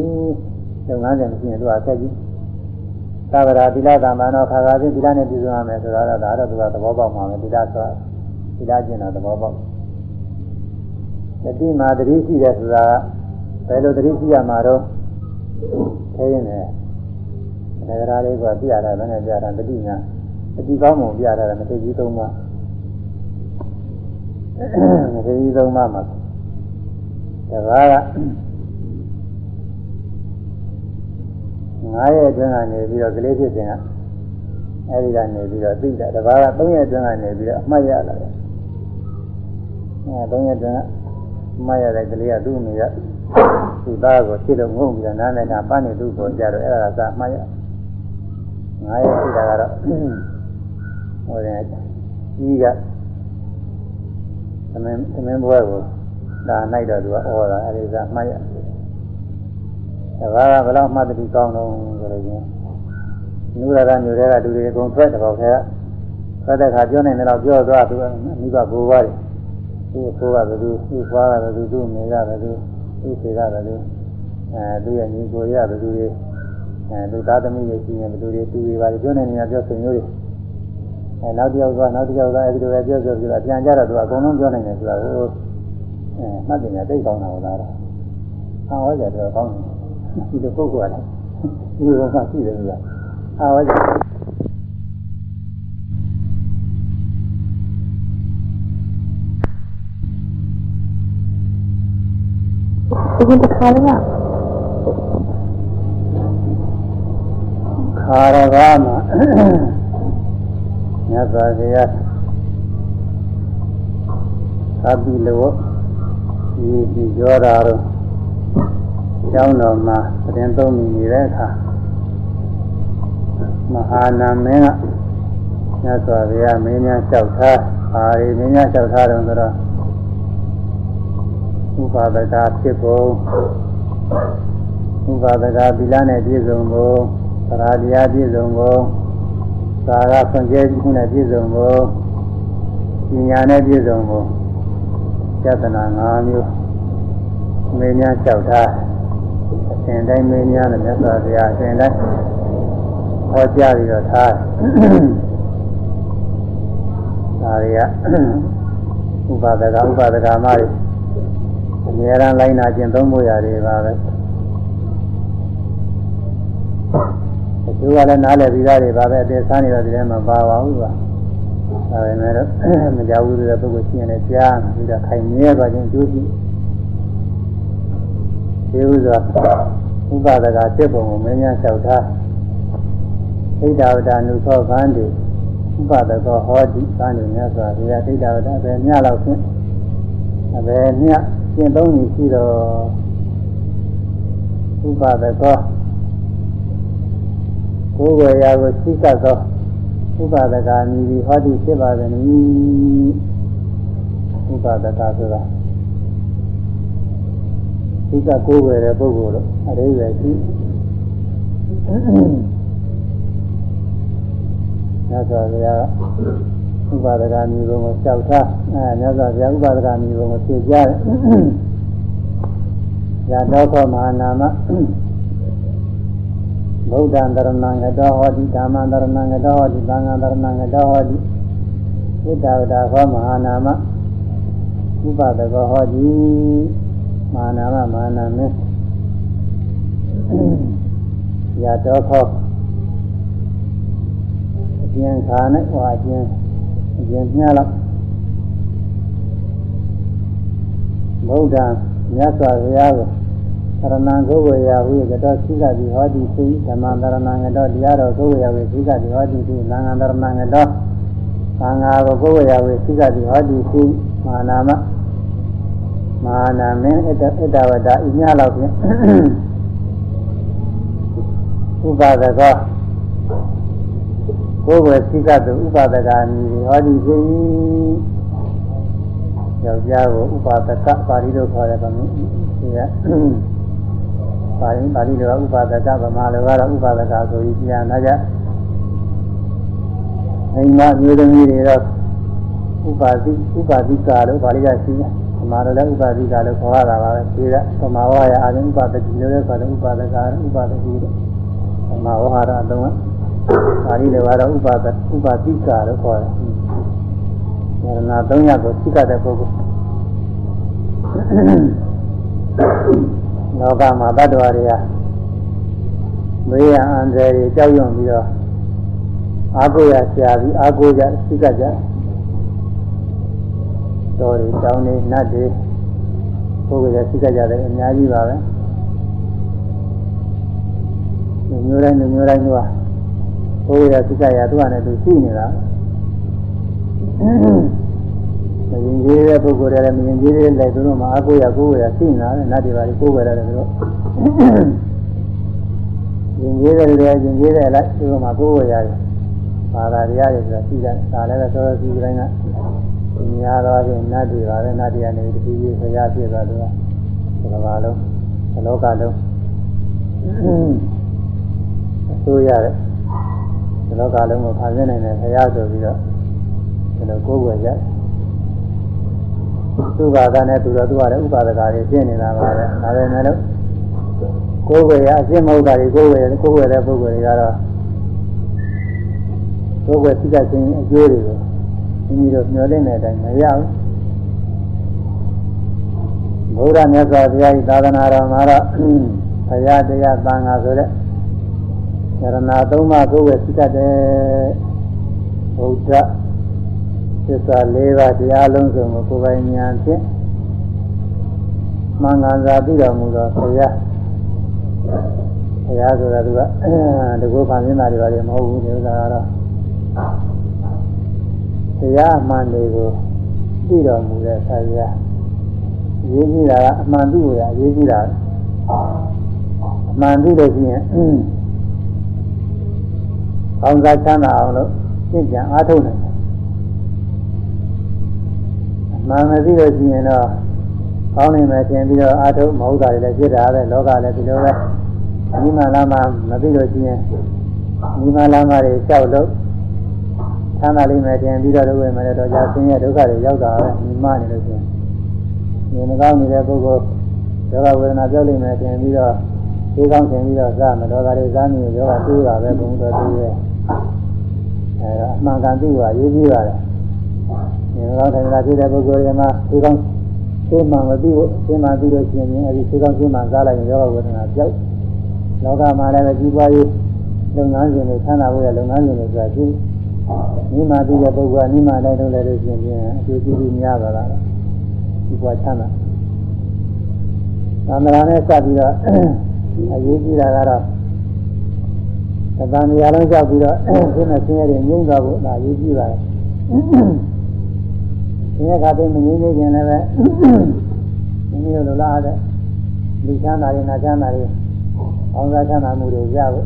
လုပ်ငန်းစဉ်မရှိရင်သူကအသက်ကြီးသာဝရသီလသမ္မာနောခါခါချင်းသီလနဲ့ပြည့်စုံရမယ်ဆိုတော့ဒါတော့သူကသဘောပေါက်မှာပဲသီလဆိုသီလကျင့်တာသဘောပေါက် တတိမာတတိရှိတယ်ဆိုတာဘယ်လိုတတိရှိရမှာတော့ခဲရင်လည်းနဂရာလေးကပြရတာလည်းနဲ့ပြတာတတိညာတတိကောင်းမှုပြတာလည်းမသိကြီးသုံးပါမသိကြီးသုံးပါမှာဒါက9ရက်အတွင်းကနေပြီးတော့ကလေးဖြစ်စဉ်ကအဲဒီကနေပြီးတော့သိတာတပါးက3ရက်အတွင်းကနေပြီးတော့အမှတ်ရလာတယ်အဲ3ရက်အတွင်းကအ မှတ်ရတဲ့ကလေးကသူ့အမေကသူ့သားကိုဖြစ်လို့ငုံပြီးတော့နားနဲ့ကပန်းနေသူ့ကိုကြတော့အဲ့ဒါကအမှတ်ရ9ရက်ရှိတာကတော့ဟိုတယ်ကြီးကသမင်းသမင်းဘွဲကိုဒါနိုင်တော့သူကဩတာအဲဒီကအမှတ်ရတဘာကဘယ်လောက်မှတ်တိကောင်းတော့ဆိုလို့ချင်းနုရကညိုတဲ့ကလူတွေအကုန်ထွက်တော့ခဲထွက်တဲ့ခါပြောနိုင်တယ်တော့ပြောသွားသူကမိဘဘိုးဘွားတွေ သူ့ဘိုးကဘယ်သူသူ့ဖွားကဘယ်သူသူ့မေကဘယ်သူသူ့ဖေကဘယ်သူအဲသူ့ရဲ့ညီကိုရဘယ်သူတွေအဲသူသားသမီးတွေရှိရင်ဘယ်သူတွေသူတွေပါပြောနေနေရပြောဆွေမျိုးတွေအဲနောက်တစ်ယောက်သွားနောက်တစ်ယောက်သွားအဲဒီလိုပဲပြောပြောပြောပြန်ကြတော့သူကအကုန်လုံးပြောနိုင်တယ်ဆိုတာဟိုအဲမှတ်တယ်ညာသိကောင်းတာဟောတာတော့ဟောကြတော့ကောင်းတယ်ဒီလိုပုဂ္ဂိုလ်ကလည်းဒီလိုမှရှိတယ်ဆိုတာအာဝကြ ဒီကခါရကခါရကမှာမြတ်စွာဘုရားသဗ္ဗိလောဒီဒီကြောတာတော့ကျောင်းတော်မှာသတင်းသုံးမိနေတဲ့အခါမဟာနာမင်းကမြတ်စွာဘုရားမင်းများလျှောက်ထားပါရီမင်းများလျှောက်ထားတယ်ဆိုတော့ ဥပါဒကဖြစ်ဖို့ဥပါဒကသီလနဲ့ပြည့်စုံဖို့သရာတရားပြည့်စုံဖို့သာရဆွန်ကျဲမှုနဲ့ပြည့်စုံဖို့ပညာနဲ့ပြည့်စုံဖို့ယတနာ၅မျိုးမင်းများလျှောက်ထားအစဉ်တိုင်းမင်းများနဲ့မြတ်စွာဘုရားအစဉ်တိုင်းဟောကြားပြီးတော့ထားဒါတွေကဥပါဒကဥပါဒကမတွေ အများရန်လိုက်နာကျင့်သုံးမှုရတယ်ပါပဲအကျိုးကလည်းနားလည်ပြီးသားတွေပါပဲအသေးစားနေတော့ဒီထဲမှာပါပါဘူးကွာဒါပေမဲ့မကြောက်ဘူးတဲ့ပုဂ္ဂိုလ်ရှိရင်လည်းကြားပြီးတော့ခိုင်မြဲသွားခြင်းအကျိုးရှိဒီဥစွာဥပဒကစစ်ပုံကိုမင်းများလျှောက်ထားဣဒ္ဓဝတနုသောခန္တီဥပဒကောဟောတိခန္တီများစွာဘုရားဣဒ္ဓဝတပဲမြလောက်ဖြင့်အဘယ်မြ ရှင်းသုံးနေရှိတော့ဥပဒကောကိုယ်ဝေရာကိုသိကသောဥပဒကာမိဒီဟောတိဖြစ်ပါသည်ဥပဒကဆိုတာသိကကိုယ်ဝယ်တဲ့ပုဂ္ဂိုလ်တော့အရိယာရှိမြတ်စွာဘုရား ဥပါဒကမျိုးကိုလျှောက်ထားအဲမြတ်စွာဘုရားဥပါဒကမျိုးကိုဖြေကြတယ်။ရာတော်ခောမဟာနာမဗုဒ္ဓံတရဏံငတောဟောတိဓမ္မံတရဏံငတောဟောတိသံဃံတရဏံငတောဟောတိဣတ္တဝဒခောမဟာနာမဥပါဒကောဟောတိမာနာမမာနာမေရတော်ခောအကျဉ်ခါနဲ့ဟောအကျဉ် အကျဉ်ညလောက်ဗုဒ္ဓမြတ်စွာဘုရားကိုသရဏံကိုဝေယဝိကတောသိကတိဟောတိသိဓမ္မသရဏံကတောတရားတော်ကိုဝေယဝိသိကတိဟောတိသိသံဃာသရဏံကတောသံဃာကိုကိုဝေယဝိသိကတိဟောတိသိမာနာမမဟာနာမင်းဣတ္တဣတ္တဝတ္တဤညလောက်ဖြင့်ဥပါဒကော ကိုယ်ွယ်သိကတုဥပါဒကာမည်ဟောဒီဖြစ်ယောက်ျားကိုဥပါဒကပါဠိလိုခေါ်တယ်ဗမာဒီကပါဠိပါဠိလိုဥပါဒကဗမာလိုကတော့ဥပါဒကဆိုပြီးပြန်လာကြအိမ်မမျိုးသမီးတွေတော့ဥပါတိဥပါတိကာလို့ပါဠိကရှိတယ်ဗမာလိုလည်းဥပါတိကာလို့ခေါ်ရတာပါပဲဒီကဗမာဝါရအာရုံဥပါဒတိလို့လည်းခေါ်တယ်ဥပါဒကာဥပါဒတိလို့ဗမာဝါရအလုံးက ပါဠိလိုကတော့ဥပါဒဥပါတိကာလို့ခေါ်တယ်။ဒါနာ၃ရပ်ကိုသိကတဲ့ပုဂ္ဂိုလ်လောကမှာတ attva တွေကမေးရအန္တရာယ်တွေကြောက်ရွံ့ပြီးတော့အာကိုရဆရာပြီးအာကိုကြသိကကြတော်တွေတောင်းနေနတ်တွေပုဂ္ဂိုလ်တွေသိကကြတယ်အများကြီးပါပဲလူမျိုးတိုင်းလူမျိုးတိုင်းတို့က ဘုရားသိကရသူကလည်းသူရှိနေတာမရင်ကြီးတဲ့ပုဂ္ဂိုလ်တွေလည်းမရင်ကြီးတဲ့လည်းသူတို့မှာအကိုရကိုယ်ရရှိနေတာနတ်တွေပါလေကိုယ်ဝယ်ရတယ်သူတို့ရင်ကြီးတဲ့လည်းရင်ကြီးတဲ့လည်းသူတို့မှာကိုယ်ဝယ်ရတယ်ဘာသာတရားတွေဆိုတာရှိတယ်ဒါလည်းပဲသောသောစီတိုင်းကများတော့ဖြင့်နတ်တွေပါပဲနတ်တွေကနေတတိယဆရာဖြစ်သွားတယ်ကဘဘာလုံးဘလောကလုံးအစိုးရတဲ့ ဘလောကလုံးကိုဖန်ဆင်းနိုင်တဲ့ဆရာဆိုပြီးတော့ဒီလိုကိုယ်ဝယ်ရတယ်သူ့ဘာသာနဲ့သူတော့သူကလည်းဥပါဒကာတွေရှင်းနေတာပါပဲဒါပေမဲ့လို့ကိုယ်ဝယ်ရအရှင်းမဟုတ်တာတွေကိုယ်ဝယ်ကိုယ်ဝယ်တဲ့ပုဂ္ဂိုလ်တွေကတော့ကိုယ်ဝယ်သိတတ်ခြင်းအကျိုးတွေကိုမိမိတို့မျှော်လင့်တဲ့အတိုင်းမရဘူးဘုရားမြတ်စွာဘုရားဤသာသနာတော်မှာတော့ဘုရားတရားသံဃာဆိုတဲ့ယ ရဏသုံးပါးကိုယ်ဝယ်သိတတ်တဲ့ဘုရားသစ္စာ၄ပါးတရားလုံးစုံကိုကိုယ်ပိုင်ဉာဏ်ဖြင့်မှန်ကန်စွာသိတော်မူသောဘုရားဘုရားဆိုတာကတကူခံနေတာတွေပါလေမဟုတ်ဘူးဒီဥစ္စာကတော့တရားအမှန်တွေကိုသိတော်မူတဲ့ဆရာရေးကြည့်တာကအမှန်သိရရေးကြည့်တာအမှန်သိလို့ရှိရင် ကောင်းစားချမ်းသာအောင်လို့ရှင်းပြန်အားထုတ်နိုင်မှန်မသိလို့ရှိရင်တော့ကောင်းနေမယ်ထင်ပြီးတော့အာထုမဟုတ်တာတွေလည်းဖြစ်တာပဲလောကလည်းဒီလိုပဲဒီမှလာမှမသိလို့ရှိရင်ဒီမှလာမှတွေလျှောက်လို့သမ်းသာလိမ့်မယ်ထင်ပြီးတော့လုပ်ရမယ်တော့ကြာဆင်းရဲဒုက္ခတွေရောက်တာပဲဒီမှနေလို့ရှိရင်ဒီမကောင်းနေတဲ့ပုဂ္ဂိုလ်ဒုက္ခဝေဒနာပြောက်လိမ့်မယ်ထင်ပြီးတော့ဒီကောင်းထင်ပြီးတော့စားမတော်တာတွေစားနေရောတိုးတာပဲဘုံတော်တိုးရဲ့ အဲဒါအမှန်ကန်သိပါရေးကြည့်ပါတယ်ဒီကောင်းတိုင်းလာဖြစ်တဲ့ပုဂ္ဂိုလ်တွေမှာဒီကောင်းသိမှမသိဘူးသိမှသိလို့ရှိရင်အဲဒီသိကောင်းသိမှစားလိုက်ရင်ယောဂဝေဒနာပြောက်လောကမှာလည်းကြီးပွားရေးလုပ်ငန်းရှင်တွေဆန္ဒဖို့ရလုပ်ငန်းရှင်တွေဆိုတာကြီးနိမသိတဲ့ပုဂ္ဂိုလ်ကနိမတိုင်းလုပ်လိုက်လို့ရှိရင်အကျိုးကျေးဇူးများပါလားကြီးပွားချမ်းသာသံဃာနဲ့စပ်ပြီးတော့အရေးကြီးတာကတော့ သံဃာနေရာလုံးလျှောက်ပြီးတော့ဒီမဲ့ဆင်းရဲတွေငြိမ့်သွားဖို့ဒါအရေးကြီးပါတယ်ဒီကတည်းကမငြိမ်းသေးခင်လည်းပဲမိမိတို့လိုလားတဲ့လူချမ်းသာတွေနာချမ်းသာတွေအောင်စားချမ်းသာမှုတွေရဖို့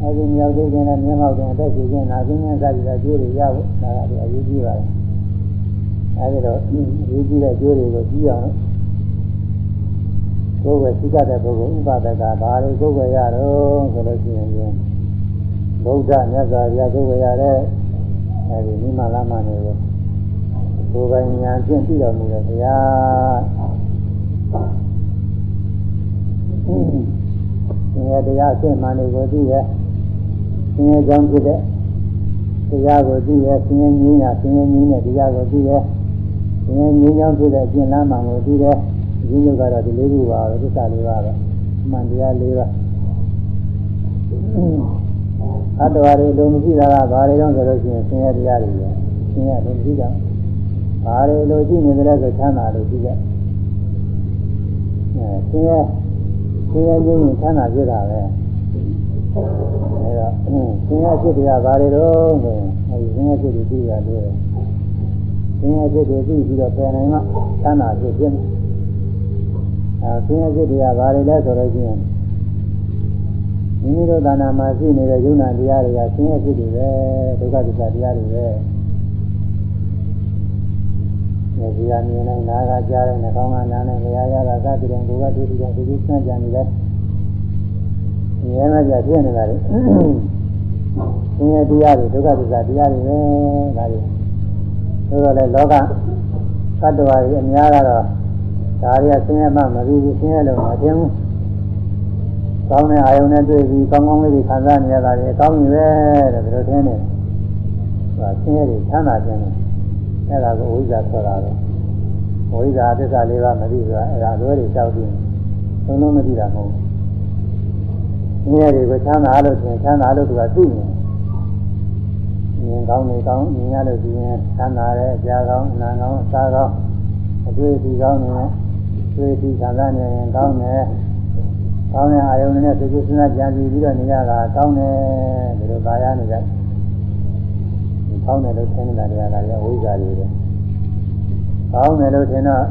အဲဒီမြောက်သေးခင်လည်းမြင်းမောက်တဲ့အသက်ရှင်ခြင်းနာခြင်းနဲ့စသည်အကျိုးတွေရဖို့ဒါကအရေးကြီးပါတယ်အဲဒီတော့အရေးကြီးတဲ့အကျိုးတွေကိုကြည့်အောင် ကိုယ်ပဲသိတတ်တဲ့ပုဂ္ဂိုလ်ဥပဒကဘာတွေကိုယ်ပဲရတော့ဆိုလို့ရှိရင်ဗုဒ္ဓမြတ်စွာဘုရားကိုယ်ပဲရတဲ့အဲဒီမိမလာမနေကိုကိုယ်ပိုင်ဉာဏ်ဖြင့်သိတော်မူတဲ့ဘုရားသင်ရဲ့တရားအရှင်းမှန်တွေကိုသိရဲ့သင်ရဲ့ကြောင့်ဖြစ်တဲ့တရားကိုသိရဲ့သင်ရဲ့ငြင်းတာသင်ရဲ့ငြင်းတဲ့တရားကိုသိရဲ့သင်ရဲ့ငြင်းကြောင့်ဖြစ်တဲ့အကျင့်လမ်းမှန်ကိုသိ တဲ့ဒီလိုကတော့ဒီလေးခုပါပဲသစ္စာလေးပါပဲမှန်တရားလေးပါအတ္တဝါတွေလုံးမရှိတာကဘာတွေတော့ဆိုလို့ရှိရင်သင်ရဲ့တရားတွေပဲသင်ရဲ့လုံးမရှိတာဘာတွေလိုရှိနေကြလဲဆိုချမ်းသာလို့ရှိကြအဲဆင်းရဲဆင်းရဲခြင်းချမ်းသာဖြစ်တာပဲအဲတော့ဆင်းရဲဖြစ်တရားဘာတွေတော့ဆိုရင်အဲဒီဆင်းရဲဖြစ်တွေသိရတယ်ဆင်းရဲဖြစ်တွေသိပြီးတော့ပြန်နိုင်မှချမ်းသာဖြစ်ဖြစ် အဲဆင်းရဲဖြစ်တရားဘာတွေလဲဆိုတော့ချင်းမိမိတို့သာနာမှာရှိနေတဲ့ယုံနာတရားတွေကဆင်းရဲဖြစ်တွေပဲဒုက္ခသစ္စာတရားတွေပဲ။ဒီကမြင်နိုင်နာကကြားတဲ့နှာခေါင်းကနားနဲ့လျာရတာသတိတယ်ကိုယ်ကဒုတိယဒီဒီစမ်းကြနေတယ်။ဒီရဲမပြဖြစ်နေတာလေ။ဆင်းရဲတရားတွေဒုက္ခသစ္စာတရားတွေပဲဒါတွေ။ဆိုတော့လေလောကသတ္တဝါတွေအများကတော့ ဒါရီကဆင်းရဲမှမပြီးဘူးဆင်းရဲလို့မသိဘူး။ကောင်းတဲ့အာယုန်နဲ့တွေ့ပြီးကောင်းကောင်းလေးတွေခံစားနေရတာလေကောင်းပြီပဲတဲ့ဘယ်လိုထင်လဲ။ဟာဆင်းရဲတွေချမ်းသာခြင်းတယ်။အဲ့ဒါကိုဝိဇ္ဇာဆိုတာပဲ။ဝိဇ္ဇာသစ္စာလေးပါးမသိဆိုတာအဲ့ဒါလွဲတွေတောက်ပြီးသုံးလုံးမသိတာမဟုတ်ဘူး။ဆင်းရဲတွေကိုချမ်းသာလို့ဆိုရင်ချမ်းသာလို့သူကသိနေတယ်။မြင်ကောင်းနေကောင်းမြင်ရလို့ရှိရင်ချမ်းသာတယ်ကြားကောင်းအနာကောင်းအစားကောင်းအတွေ့အထိကောင်းနေတယ် တွေ့အထိခံစားနေရင်ကောင်းတယ်ကောင်းတဲ့အာယုန်နဲ့သိကုစဉ်းစားကြံပြီးပြီးတော့နေရတာကောင်းတယ်ဒီလိုသာယာနေကြဒီကောင်းတယ်လို့ထင်နေတာတရားကလည်းအဝိဇ္ဇာတွေပဲကောင်းတယ်လို့ထင်တော့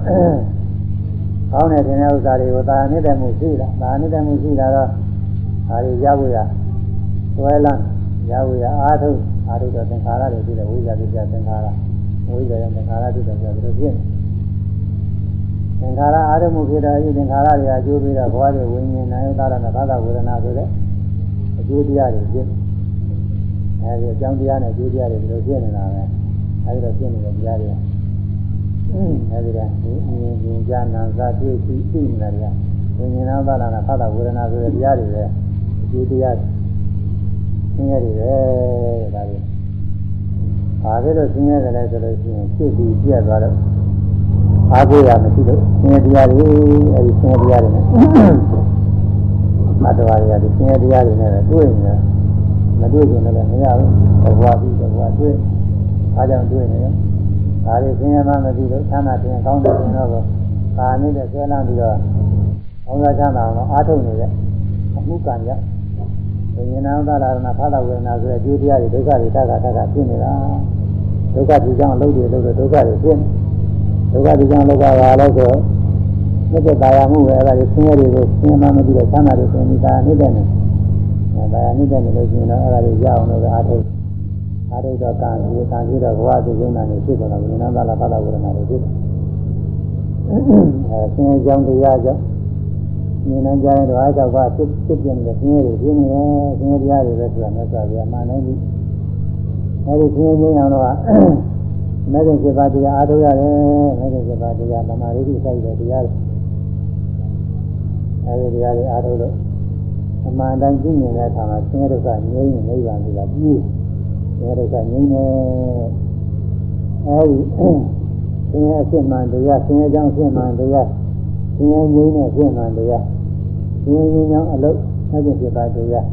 ကောင်းတယ်ထင်တဲ့ဥစ္စာတွေကိုသာနေတဲ့မှုရှိလားသာနေတဲ့မှုရှိတာတော့ဒါတွေရဖို့ရသွဲလန်းရဖို့ရအာထုအာထုတော့သင်္ခါရတွေရှိတယ်ဝိဇ္ဇာတွေပြသင်္ခါရဝိဇ္ဇာရဲ့သင်္ခါရတွေတော့ပြပြီးတော့ဖြစ်နေ သင်္ခါရအာရမှုဖြစ်တော့ဒီသင်္ခါရတွေအကျိုးပေးတော့ဘဝတွေဝိညာဉ်နာယုတာရဏဘာသာဝေဒနာဆိုတဲ့အကျိုးတရားတွေဖြစ်အဲဒီအကြောင်းတရားနဲ့အကျိုးတရားတွေဒီလိုဖြစ်နေတာပဲအဲဒီတော့ဖြစ်နေတဲ့တရားတွေအဲဒီကဒီဉာဏ်ဉာဏ်ဉာဏ်နာသာတွေ့ပြီးသိနေတာတွေကဝိညာဉ်နာသာရဏဘာသာဝေဒနာဆိုတဲ့တရားတွေပဲအကျိုးတရားတွေဆင်းရဲတွေပဲဒါတွေဘာဖြစ်လို့ဆင်းရဲတယ်လဲဆိုလို့ရှိရင်ဖြစ်ပြီးပြက်သွားတော့ အားကိုးရမရှိလို့ဆင်းရဲတရားတွေအဲဒီဆင်းရဲတရားတွေနဲ့မတော်ရရဒီဆင်းရဲတရားတွေနဲ့တွေ့နေတယ်မတွေ့ရင်လည်းမရဘူးဘဝပြီးဘဝတွေ့အားကြောင့်တွေ့နေတယ်ဒါတွေဆင်းရဲမှမပြီးလို့ချမ်းသာခြင်းကောင်းတယ်ဆိုတော့ကာနေတဲ့ဆွဲလန်းပြီးတော့ဘုရားချမ်းသာအောင်အားထုတ်နေတဲ့အမှုကံကြောင့်ဝိညာဏသလာရဏဖသဝေဒနာဆိုတဲ့ဒီတရားတွေဒုက္ခတွေတက္ကတက္ကဖြစ်နေတာဒုက္ခဒီကြောင့်အလုပ်တွေလုပ်လို့ဒုက္ခတွေဖြစ်နေ ဒုက္ခဒီကြောင့်လောကပါလို့ဆိုမြတ်တဲ့တာယာမှုပဲအဲ့ဒါကိုဆင်းရဲတွေကိုဆင်းရဲမှမပြီးတော့ချမ်းသာတွေဆင်းနေတာနေတဲ့နေအဲတာယာနေတဲ့နေလို့ရှိရင်တော့အဲ့ဒါတွေရအောင်လို့အားထုတ်အားထုတ်တော့ကံဒီကံပြီးတော့ဘဝသူယုံနာနေဖြစ်တော့ဝိညာဏသလာဖသဝေဒနာတွေဖြစ်တယ်အဲဆင်းရဲကြောင့်တရားကြောင့်မြင်နိုင်ကြတဲ့ဓဝါကြောင့်ကဖြစ်ဖြစ်ပြနေတဲ့ဆင်းရဲတွေပြင်းနေတယ်ဆင်းရဲတရားတွေပဲဆိုတာမြတ်စွာဘုရားမှန်တယ်ပြီအဲဒီဆင်းရဲခြင်းအောင်တော့ မဲ့ခင်စေပါတရားအားထုတ်ရတယ်မဲ့ခင်စေပါတရားသမာဓိရှိဆိုင်တဲ့တရားတွေအဲဒီတရားတွေအားထုတ်လို့အမှန်တိုင်းကြည့်နေတဲ့အခါမှာဆင်းရဲဒုက္ခငြိမ်းနေနိဗ္ဗာန်ဆိုတာပြည့်ဆင်းရဲဒုက္ခငြိမ်းနေအဲဒီဆင်းရဲအဖြစ်မှန်တရားဆင်းရဲကြောင့်အဖြစ်မှန်တရားဆင်းရဲငြိမ်းတဲ့အဖြစ်မှန်တရားဆင်းရဲငြိမ်းကြောင့်အလုတ်မဲ့ခင်စေပါတရား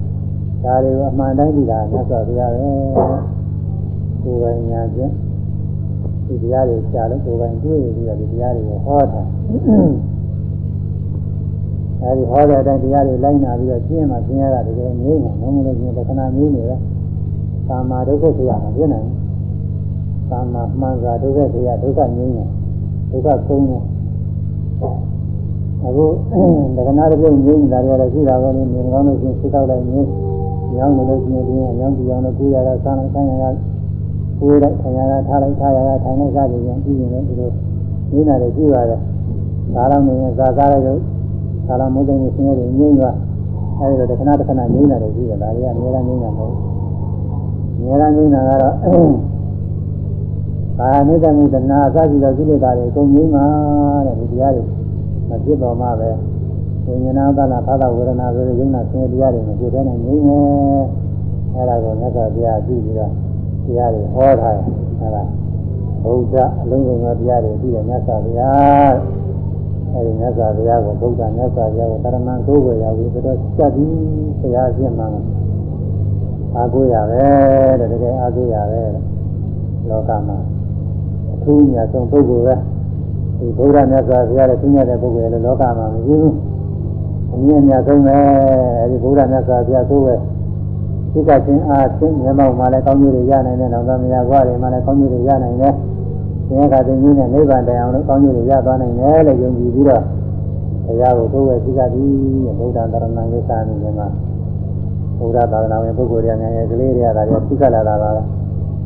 ဒါတွေကိုအမှန်တိုင်းကြည့်တာမြတ်စွာဘုရားပဲကိုယ်ပိုင်ညာဖြင့် ဒီတရားတွေရှားလို့ကိုယ်ပိုင်တွေ့ပြီးတော့ဒီတရားတွေကိုဟောတာအဲဒီဟောတဲ့အတိုင်းတရားတွေလိုက်နာပြီးတော့ရှင်းမှရှင်းရတာတကယ်ငြိမ့်မှာမဟုတ်လို့ရှင်းတခဏငြိမ့်နေပဲကာမဒုက္ခဆရာမဖြစ်နိုင်ဘူးကာမမှန်စွာဒုက္ခဆရာဒုက္ခငြိမ့်နေဒုက္ခကုန်းနေအခုတခဏတစ်ပြုတ်ငြိမ့်နေတာတွေလည်းရှိတာပဲလေမြင်ကောင်းလို့ရှင်းစိတ်တော့လိုက်ငြိမ့်ညောင်းနေလို့ရှိရင်ဒီအညောင်းဒီအောင်လို့ကိုယ်ရတာစားလိုက်ဆိုင်ရ တာကိုယ်လိုက်ထိုင်ရတာထားလိုက်ထားရတာထိုင်လိုက်စားကြရင်ပြီးရင်လည်းဒီလိုနေနာတွေကြည့်ရတယ်ဒါတော့နေရင်စားစားလိုက်တော့သာလမုဒ္ဒင်းကိုဆင်းရဲတွေငြိမ့်သွားအဲဒီတော့တခဏတခဏငြိမ့်လာတယ်ရှိတယ်ဒါတွေကအများအားငြိမ့်တာမဟုတ်ဘူးအများအားငြိမ့်တာကတော့ကာနိတမှုတဏှာအစရှိသောကိလေသာတွေအကုန်ငြိမ့်မှာတဲ့ဒီတရားတွေမဖြစ်တော်မှပဲဝိညာဏသနာသာသဝေဒနာဆိုတဲ့ယုံနာဆင်းရဲတရားတွေမဖြစ်တဲ့နဲ့ငြိမ့်မယ်အဲဒါကိုမြတ်စွာဘုရားကြည့်ပြီးတော့ တရားတွေဟောထားတယ်အဲဒါဘုရားအလုံးစုံသောတရားတွေပြီးတယ်မြတ်စွာဘုရားအဲဒီမြတ်စွာဘုရားကိုဘုရားမြတ်စွာဘုရားကိုတရမန်ကိုယ်ကိုရပြီးတော့စက်ပြီးဘုရားရှင်းမှအာကိုရပဲတဲ့တကယ်အာကိုရပဲလောကမှာအထူးမြတ်ဆုံးပုဂ္ဂိုလ်ပဲဒီဘုရားမြတ်စွာဘုရားရဲ့သိမြတ်တဲ့ပုဂ္ဂိုလ်လည်းလောကမှာမရှိဘူးအမြင့်မြတ်ဆုံးပဲအဲဒီဘုရားမြတ်စွာဘုရားကိုယ်ပဲ သိကချင်းအားဖြင့်မျက်မှောက်မှာလည်းကောင်းကျိုးတွေရနိုင်တယ်နောက်သမယဘဝတွေမှာလည်းကောင်းကျိုးတွေရနိုင်တယ်သင်္ခါသိင်းကြီးနဲ့နိဗ္ဗာန်တရားအောင်လို့ကောင်းကျိုးတွေရသွားနိုင်တယ်လို့ယုံကြည်ပြီးတော့တရားကိုကိုယ်ဝယ်သိကသည်ဗုဒ္ဓံတရဏံကိစ္စအနေနဲ့မှာဘုရားသာသနာဝင်ပုဂ္ဂိုလ်တွေငယ်ငယ်ကလေးတွေကဒါတွေသိကလာတာပါ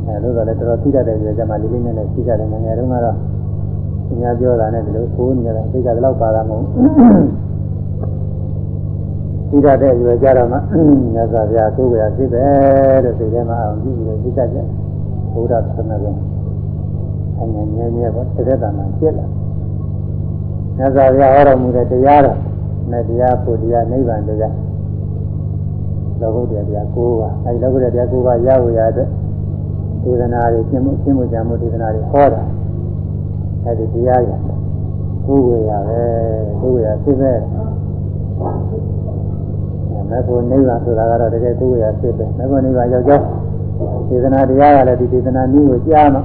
အဲလို့တော့လည်းတော်တော်သိတတ်တဲ့ကြမှာလေးလေးနက်နက်သိကြတယ်ငယ်ငယ်တုန်းကတော့သူများပြောတာနဲ့ဒီလိုကိုးနေတယ်သိကြတယ်လောက်ပါတာမဟုတ် သိတတ်တဲ့ရွယ်ကြတော့မှမြတ်စွာဘုရားကိုယ်ဝယ်သိပဲလို့သိတယ်မှာအောင်ကြည့်ပြီးသိတတ်တယ်ဘုရားသမဂ္ဂအငြင်းငြင်းရဲ့ပေါ့တစ်သက်တန်မှဖြစ်လာမြတ်စွာဘုရားဟောတော်မူတဲ့တရားတော်နဲ့တရားဖို့တရားနိဗ္ဗာန်တရားလောကုတ္တရာတရား၉ပါးအဲဒီလောကုတ္တရာတရား၉ပါးရဖို့ရတဲ့ဒေသနာတွေရှင်းမှုရှင်းမှုကြံမှုဒေသနာတွေဟောတာအဲဒီတရားရကိုယ်ဝေရပဲကိုယ်ဝေရသိမဲ့ မေဖို့နိဗ္ဗာန်ဆိုတာကတော့တကယ်ကိုယ်ဝေရသိပဲမေဖို့နိဗ္ဗာန်ရောက်ကြောင်းဒေသနာတရားကလည်းဒီဒေသနာနည်းကိုကြားမှ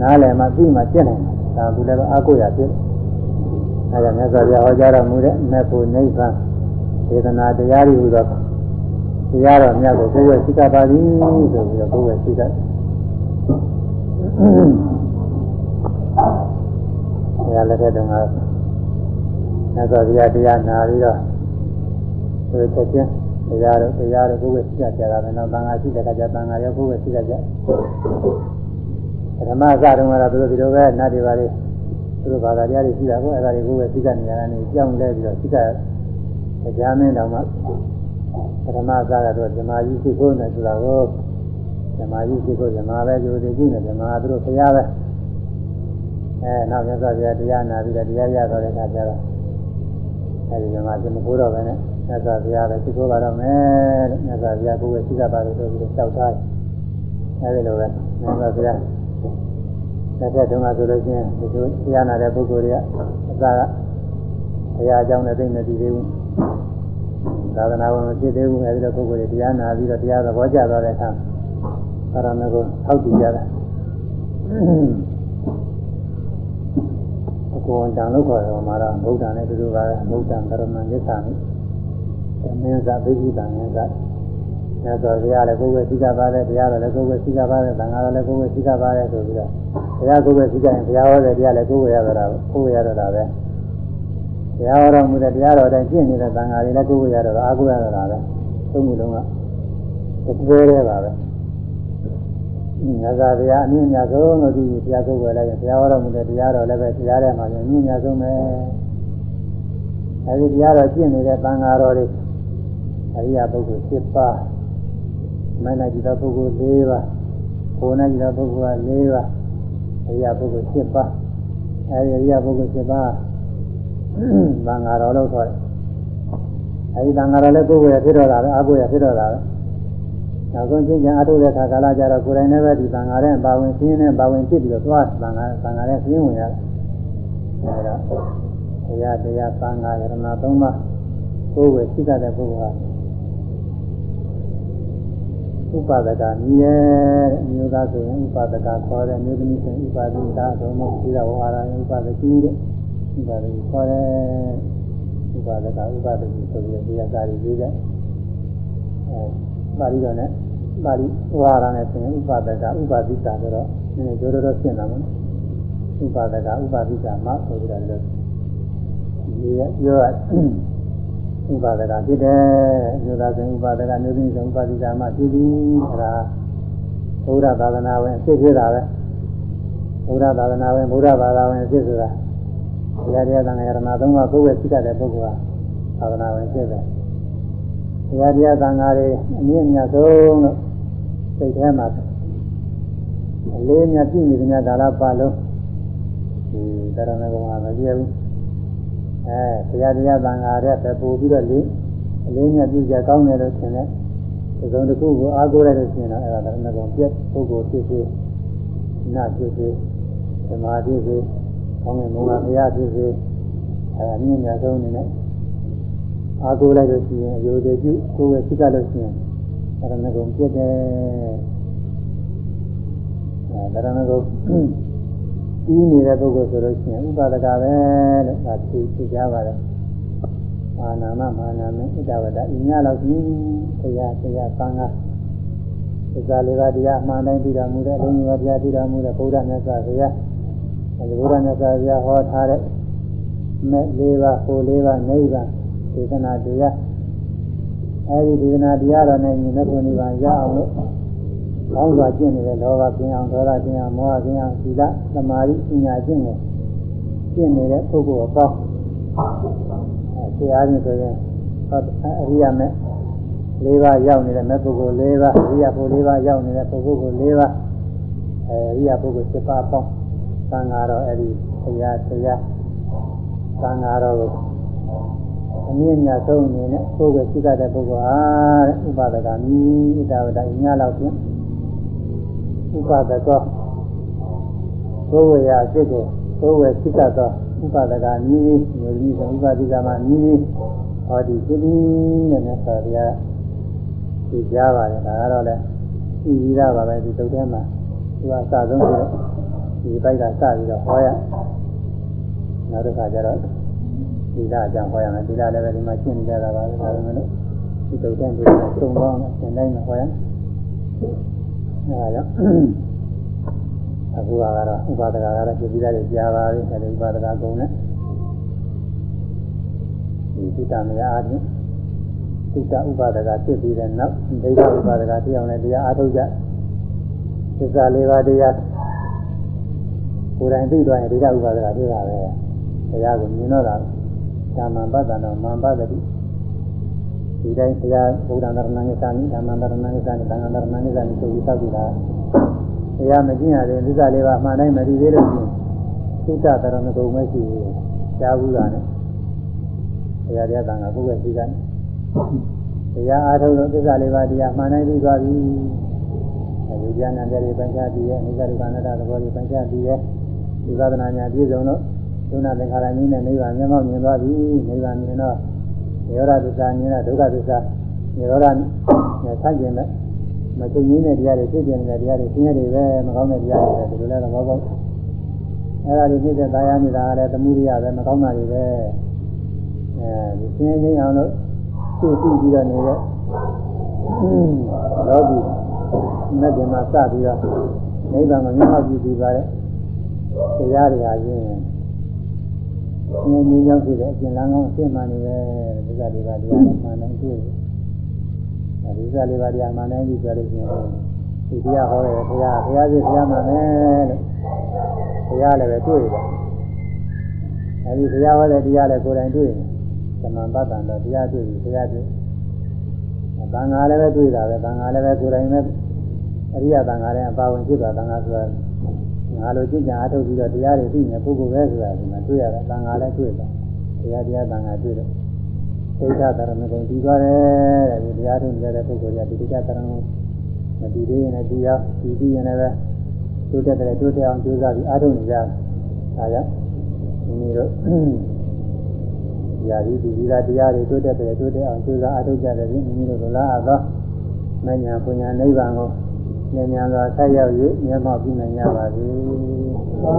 နားလည်မှသိမှကျင့်နိုင်တယ်ဒါဘူးလည်းအာကိုရဖြစ်အဲဒါမြတ်စွာဘုရားဟောကြားတော်မူတဲ့မေဖို့နိဗ္ဗာန်ဒေသနာတရားတွေဟူသောတရားတော်မြတ်ကိုကိုယ်ဝေသိတတ်ပါသည်ဆိုပြီးတော့ကိုယ်ဝေသိတတ်တရားလက်ထက်တုန်းကမြတ်စွာဘုရားတရားနာပြီးတော့ ဒီချက်ချင်းတရားတို့တရားတို့ကိုယ်ဝေသိတတ်ကြတာပဲနောက်သံဃာရှိတဲ့အခါကျသံဃာရောကိုယ်ဝေသိတတ်ကြပထမအစတုန်းကတော့သူတို့ဒီလိုပဲနတ်တွေပါလေသူတို့ဘာသာတရားတွေရှိတာကိုအဲဒါတွေကိုယ်ဝေသိတတ်နေရတာနေကြောင်းလဲပြီးတော့သိတတ်တရားမင်းတော်မှာပထမအစကတော့ဓမ္မကြီးရှိခိုးနေဆိုတာကိုဓမ္မကြီးရှိခိုးဓမ္မပဲယူတည်ကြည့်နေဓမ္မသူတို့ဖရားပဲအဲနောက်မြတ်စွာဘုရားတရားနာပြီးတော့တရားရတော့တဲ့အခါကျတော့အဲဒီဓမ္မရှင်မခိုးတော့ပဲနဲ့ မြတ်စွာဘုရားလည်းရှိခိုးပါတော့မယ်လို့မြတ်စွာဘုရားကိုယ်ပဲရှိတာပါလို့ဆိုပြီးတော့လျှောက်ထားတယ်အဲဒီလိုပဲမြတ်စွာဘုရားလက်ထက်တုန်းကဆိုလို့ချင်းဒီလိုတရားနာတဲ့ပုဂ္ဂိုလ်တွေကအသာကဘုရားအကြောင်းနဲ့သိနေသေးဘူးသာသနာဝင်မဖြစ်သေးဘူးအဲဒီလိုပုဂ္ဂိုလ်တွေတရားနာပြီးတော့တရားသဘောကျသွားတဲ့အခါသာရဏကိုထောက်တည်ကြတာအကုန်တန်လို့ခေါ်တယ်မှာတော့ဗုဒ္ဓနဲ့တူတူပါပဲဗုဒ္ဓံကရမန်သစ္စာမိသ မင်းစာပိဋိတံယင်းစာညသောဘုရားလည်းကိုယ်ပဲသိကြပါတယ်တရားတော်လည်းကိုယ်ပဲသိကြပါတယ်သံဃာတော်လည်းကိုယ်ပဲသိကြပါတယ်ဆိုပြီးတော့ဘုရားကိုယ်ပဲသိကြရင်ဘုရားဟောတဲ့တရားလည်းကိုယ်ပဲရတော့တာကိုယ်ပဲရတော့တာပဲတရားဟောတော်မူတဲ့တရားတော်တိုင်းကျင့်နေတဲ့သံဃာတွေလည်းကိုယ်ကိုရတော့အာကိုရတော့တာပဲသုံးခုလုံးကတစ်ပွဲတည်းပါပဲငါသာတရားအမြင့်မြတ်ဆုံးလို့ဒီတရားကိုယ်ကိုလည်းတရားဟောတော်မူတဲ့တရားတော်လည်းပဲတရားထဲမှာအမြင့်မြတ်ဆုံးပဲအဲဒီတရားတော်ကျင့်နေတဲ့သံဃာတော်တွေ အရိယာပုဂ္ဂိုလ်7ပါးမနจิตပုဂ္ဂိုလ်4ပါးဘုံနจิตပုဂ္ဂိုလ်က4ပါးအရိယာပုဂ္ဂိုလ်7ပါးအဲဒီအရိယာပုဂ္ဂိုလ်7ပါးသံဃာတော်လို့ခေါ်တယ်။အဲဒီသံဃာတော်လည်းကိုယ်ကိုယ်ရဖြစ်တော့တာပဲအကိုယ်ရဖြစ်တော့တာပဲ။နောက်ဆုံးချင်းချင်းအထုတဲ့ခါကာလကြတော့ကိုယ်တိုင်လည်းပဲဒီသံဃာတဲ့ပါဝင်ရှင်းနဲ့ပါဝင်ဖြစ်ပြီးတော့သွားသံဃာသံဃာတဲ့ရှင်းဝင်ရတယ်။အဲဒါတရားတရားသံဃာရဏသုံးပါးကိုယ်ကိုယ်ရှိတတ်တဲ့ပုဂ္ဂိုလ်ဟာ ဥပဒကမြည်ရဲ့အမျိုးသားဆိုရင်ဥပဒကခေါ်တယ်အမျိုးသမီးဆိုရင်ဥပဒိတာဆိုမှသီလဝါရဥပဒကူတဲ့ဥပါဒိခေါ်တယ်ဥပါဒကဥပါဒိဆိုပြီးဒီအစာတွေရေးတယ်အဲပါဠိတော်နဲ့ပါဠိဝါရနဲ့ဆိုရင်ဥပါဒကဥပါဒိတာဆိုတော့နည်းနည်းကြိုးတော့ရှင်းတာမဟုတ်ဥပါဒကဥပါဒိတာမှဆိုပြီးတော့လို့ဒီရပြောရ ဥပါဒကဖြစ်တယ်မြို့သားဆိုဥပါဒကမြို့သိဆိုဥပါဒိတာမှဖြစ်ပြီးအဲဒါဘုရားသာသနာဝင်အဖြစ်ဖြစ်တာပဲဘုရားသာသနာဝင်ဘုရားဘာသာဝင်အဖြစ်ဆိုတာတရားတရားသံဃာရဏသုံးပါးကိုယ်ပဲသိတတ်တဲ့ပုဂ္ဂိုလ်ဟာသာသနာဝင်ဖြစ်တယ်။တရားတရားသံဃာတွေအမြင့်မြတ်ဆုံးလို့စိတ်ထဲမှာအလေးမြတ်ပြုနေတဲ့ညကာလပတ်လုံးဒီတရဏဂုံဟာမပြည့်ဘူး။ အဲတရားတရားသံဃာတဲ့ပဲပို့ပြီးတော့လေးအလေးမြတ်ပြုကြကောင်းတယ်လို့ထင်တယ်။ဒီဆုံးတစ်ခုကိုအားကိုးလိုက်လို့ရှိရင်တော့အဲဒါတရဏဂုံပြည့်ပုဂ္ဂိုလ်ဖြစ်ဖြစ်နာဖြစ်ဖြစ်သမာဓိဖြစ်ဖြစ်ကောင်းတဲ့မုံကဘုရားဖြစ်စေအဲအမြင့်မြတ်ဆုံးအနေနဲ့အာကိုလိုက်လို့ရှိရင်အယုဒေပြုကိုယ်ဝယ်သိကလို့ရှိရင်သရဏဂုံပြည့်တယ်အဲသရဏဂုံ ပြီးနေတဲ့ပုဂ္ဂိုလ်ဆိုလို့ရှိရင်ဥပါဒကပဲလို့ဒါသိသိကြပါတယ်မာနာမမာနာမေဣဒဝဒဤများလောက်ကြီးတရားတရားသံဃာသစ္စာလေးပါးတရားအမှန်တိုင်းသိတော်မူတဲ့ဘုရားတရားသိတော်မူတဲ့ဘုရားမြတ်စွာဘုရားအဲဒီဘုရားမြတ်စွာဘုရားဟောထားတဲ့မဲ့၄ပါးဟို၄ပါးနိဗ္ဗာန်ဒေသနာတရားအဲဒီဒေသနာတရားတော်နဲ့ညီမဲ့ကိုနိဗ္ဗာန်ရအောင်လို့ ကောင်းစွာကျင့်နေတဲ့လောဘကျင့်အောင်ဒေါသကျင့်အောင်မောဟကျင့်အောင်သီလသမာဓိပညာကျင့်ကိုကျင့်နေတဲ့ပုဂ္ဂိုလ်အပေါင်းအဲဆရာကြီးဆိုရင်အရိယာမဲ့၄ပါးရောက်နေတဲ့မဲ့ပုဂ္ဂိုလ်၄ပါးအရိယာပုဂ္ဂိုလ်၄ပါးရောက်နေတဲ့ပုဂ္ဂိုလ်၄ပါးအဲအရိယာပုဂ္ဂိုလ်7ပါးပေါင်းသံဃာတော်အဲ့ဒီတရားတရားသံဃာတော်ကိုအမြင့်မြတ်ဆုံးအနေနဲ့ကိုယ်ပဲရှိတဲ့ပုဂ္ဂိုလ်ဟာတဲ့ဥပဒကမိဣဒဝဒအညာလောက်ဖြင့် ဥပဒကောကိုယ်ဝေယအစ်ကိုကိုယ်ဝေရှိတတ်သောဥပဒကမိမျိုးကြီးဆိုဥပဒိကမှာမိဟောဒီသိပြီးတဲ့နဲ့ဆိုရဒီကြားပါတယ်ဒါကတော့လေဤပြီးသားပါပဲဒီတုတ်ထဲမှာသူကအစဆုံးဆိုတော့ဒီပိုက်ကစပြီးတော့ဟောရနောက်တစ်ခါကျတော့ဒီလာအကြောင်းဟောရမယ်ဒီလာလည်းပဲဒီမှာရှင်းနေကြတာပါပဲဒါပေမဲ့လို့ဒီတုတ်တဲ့ဒီကသုံးပေါင်းနဲ့သင်တိုင်းမှာဟောရ အဲဒါကြောင့်အခုကတော့ဥပါဒကကတော့ပြည်ပြီးသားတွေကြားပါပြီအဲဒီဥပါဒကကုံနဲ့ဒီတုတ္တမယအားဖြင့်တုတ္တဥပါဒကဖြစ်ပြီးတဲ့နောက်ဒိဋ္ဌဥပါဒကတရားနဲ့တရားအားထုတ်ကြသစ္စာလေးပါးတရားကိုယ်တိုင်သိသွားရင်ဒိဋ္ဌဥပါဒကဖြစ်တာပဲတရားကိုမြင်တော့တာဓမ္မပတ္တနောမံပတ္တိ ဒီတိုင်းတရားဘုရားတရဏံကိသနိဓမ္မတရဏံကိသနိသံဃာတရဏံကိသနိဆိုပြီးသောက်ပြီးတာတရားမကျင့်ရတဲ့သစ္စာလေးပါးမှန်တိုင်းမသိသေးလို့ရှိရင်သုတ္တတရဏဂုံမရှိဘူးကြားဘူးတာနဲ့တရားတရားသံဃာပုဂ္ဂိုလ်ရှိတယ်တရားအားထုတ်လို့သစ္စာလေးပါးတရားမှန်တိုင်းသိသွားပြီအဲဒီဉာဏ်နဲ့တရားပိုင်းခြားပြီးရဲ့အနိစ္စဒုက္ခအနတ္တသဘောတွေပိုင်းခြားပြီးရဲ့ဒီသာသနာညာပြည့်စုံလို့ဒုနာသင်္ခါရနည်းနဲ့နိဗ္ဗာန်မျက်မှောက်မြင်သွားပြီနိဗ္ဗာန်မြင်တော့နိ ရောဓသစ္စာမြင်တော့ဒုက္ခသစ္စာနိရောဓနဲ့ဆန့်ကျင်တဲ့မချုပ်ငင်းတဲ့တရားတွေဖြစ်ပြနေတဲ့တရားတွေဆင်းရဲတွေပဲမကောင်းတဲ့တရားတွေပဲဒီလိုလဲသဘောပေါက်အဲ့ဒါတွေဖြစ်တဲ့တရားနေတာကလည်းသမှုရိယပဲမကောင်းတာတွေပဲအဲဒီဆင်းရဲခြင်းအောင်လို့သူ့ပြီးပြီးတော့နေတဲ့လောကီမဂ္ဂင်မှာစပြီးတော့နိဗ္ဗာန်ကိုမျက်မှောက်ကြည့်ပြီးပါတဲ့တရားတွေဟာချင်း ငြင်းငြင်းရောက်ဖြစ်တဲ့အကျဉ်းလန်းကောင်းအရှင်းမှန်နေပဲဒီကလေးပါတရားမှန်တိုင်းတွေ့တယ်အဲဒီကလေးပါတရားမှန်တိုင်းပြီးပြောလို့ရှိရင်ဒီတရားဟောတယ်ဘုရားဘုရားကြီးဘုရားမှန်တယ်လို့ဘုရားလည်းပဲတွေ့တယ်အဲဒီဘုရားဟောတဲ့တရားလည်းကိုယ်တိုင်တွေ့တယ်သမန်ပတ္တန်တော့တရားတွေ့ပြီဘုရားတွေ့သံဃာလည်းပဲတွေ့တာပဲသံဃာလည်းပဲကိုယ်တိုင်ပဲအရိယသံဃာလည်းအပါဝင်ဖြစ်တာသံဃာဆိုတာ ငါလိုကြည်ကြအားထုတ်ပြီးတော့တရားတွေသိနေပုဂ္ဂိုလ်ပဲဆိုတာဒီမှာတွေ့ရတယ်သံဃာလည်းတွေ့တာတရားတရားသံဃာတွေ့တယ်သိက္ခာတရဏဂုံပြီးသွားတယ်တဲ့ဒီတရားထုတ်နေတဲ့ပုဂ္ဂိုလ်ကဒီသိက္ခာတရဏဂုံမတည်သေးရင်လည်းဒီရောက်ဒီပြီးရင်လည်းတိုးတက်တယ်တိုးတက်အောင်ကြိုးစားပြီးအားထုတ်နေကြဒါကြောင့်ဒီနေ့တော့ရာဒီဒီဒီလာတရားတွေတိုးတက်တယ်တိုးတက်အောင်ကြိုးစားအားထုတ်ကြတယ်ဒီမိမိတို့လိုလားသောမဉ္ဇဉ်ပညာနိဗ္ဗာန်ကို ဉာဏ်ဉာဏ်သာဆက်ရောက်၍မြတ်မောပြုနိုင်ကြပါစေ။သာ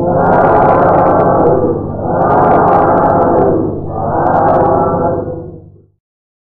သာ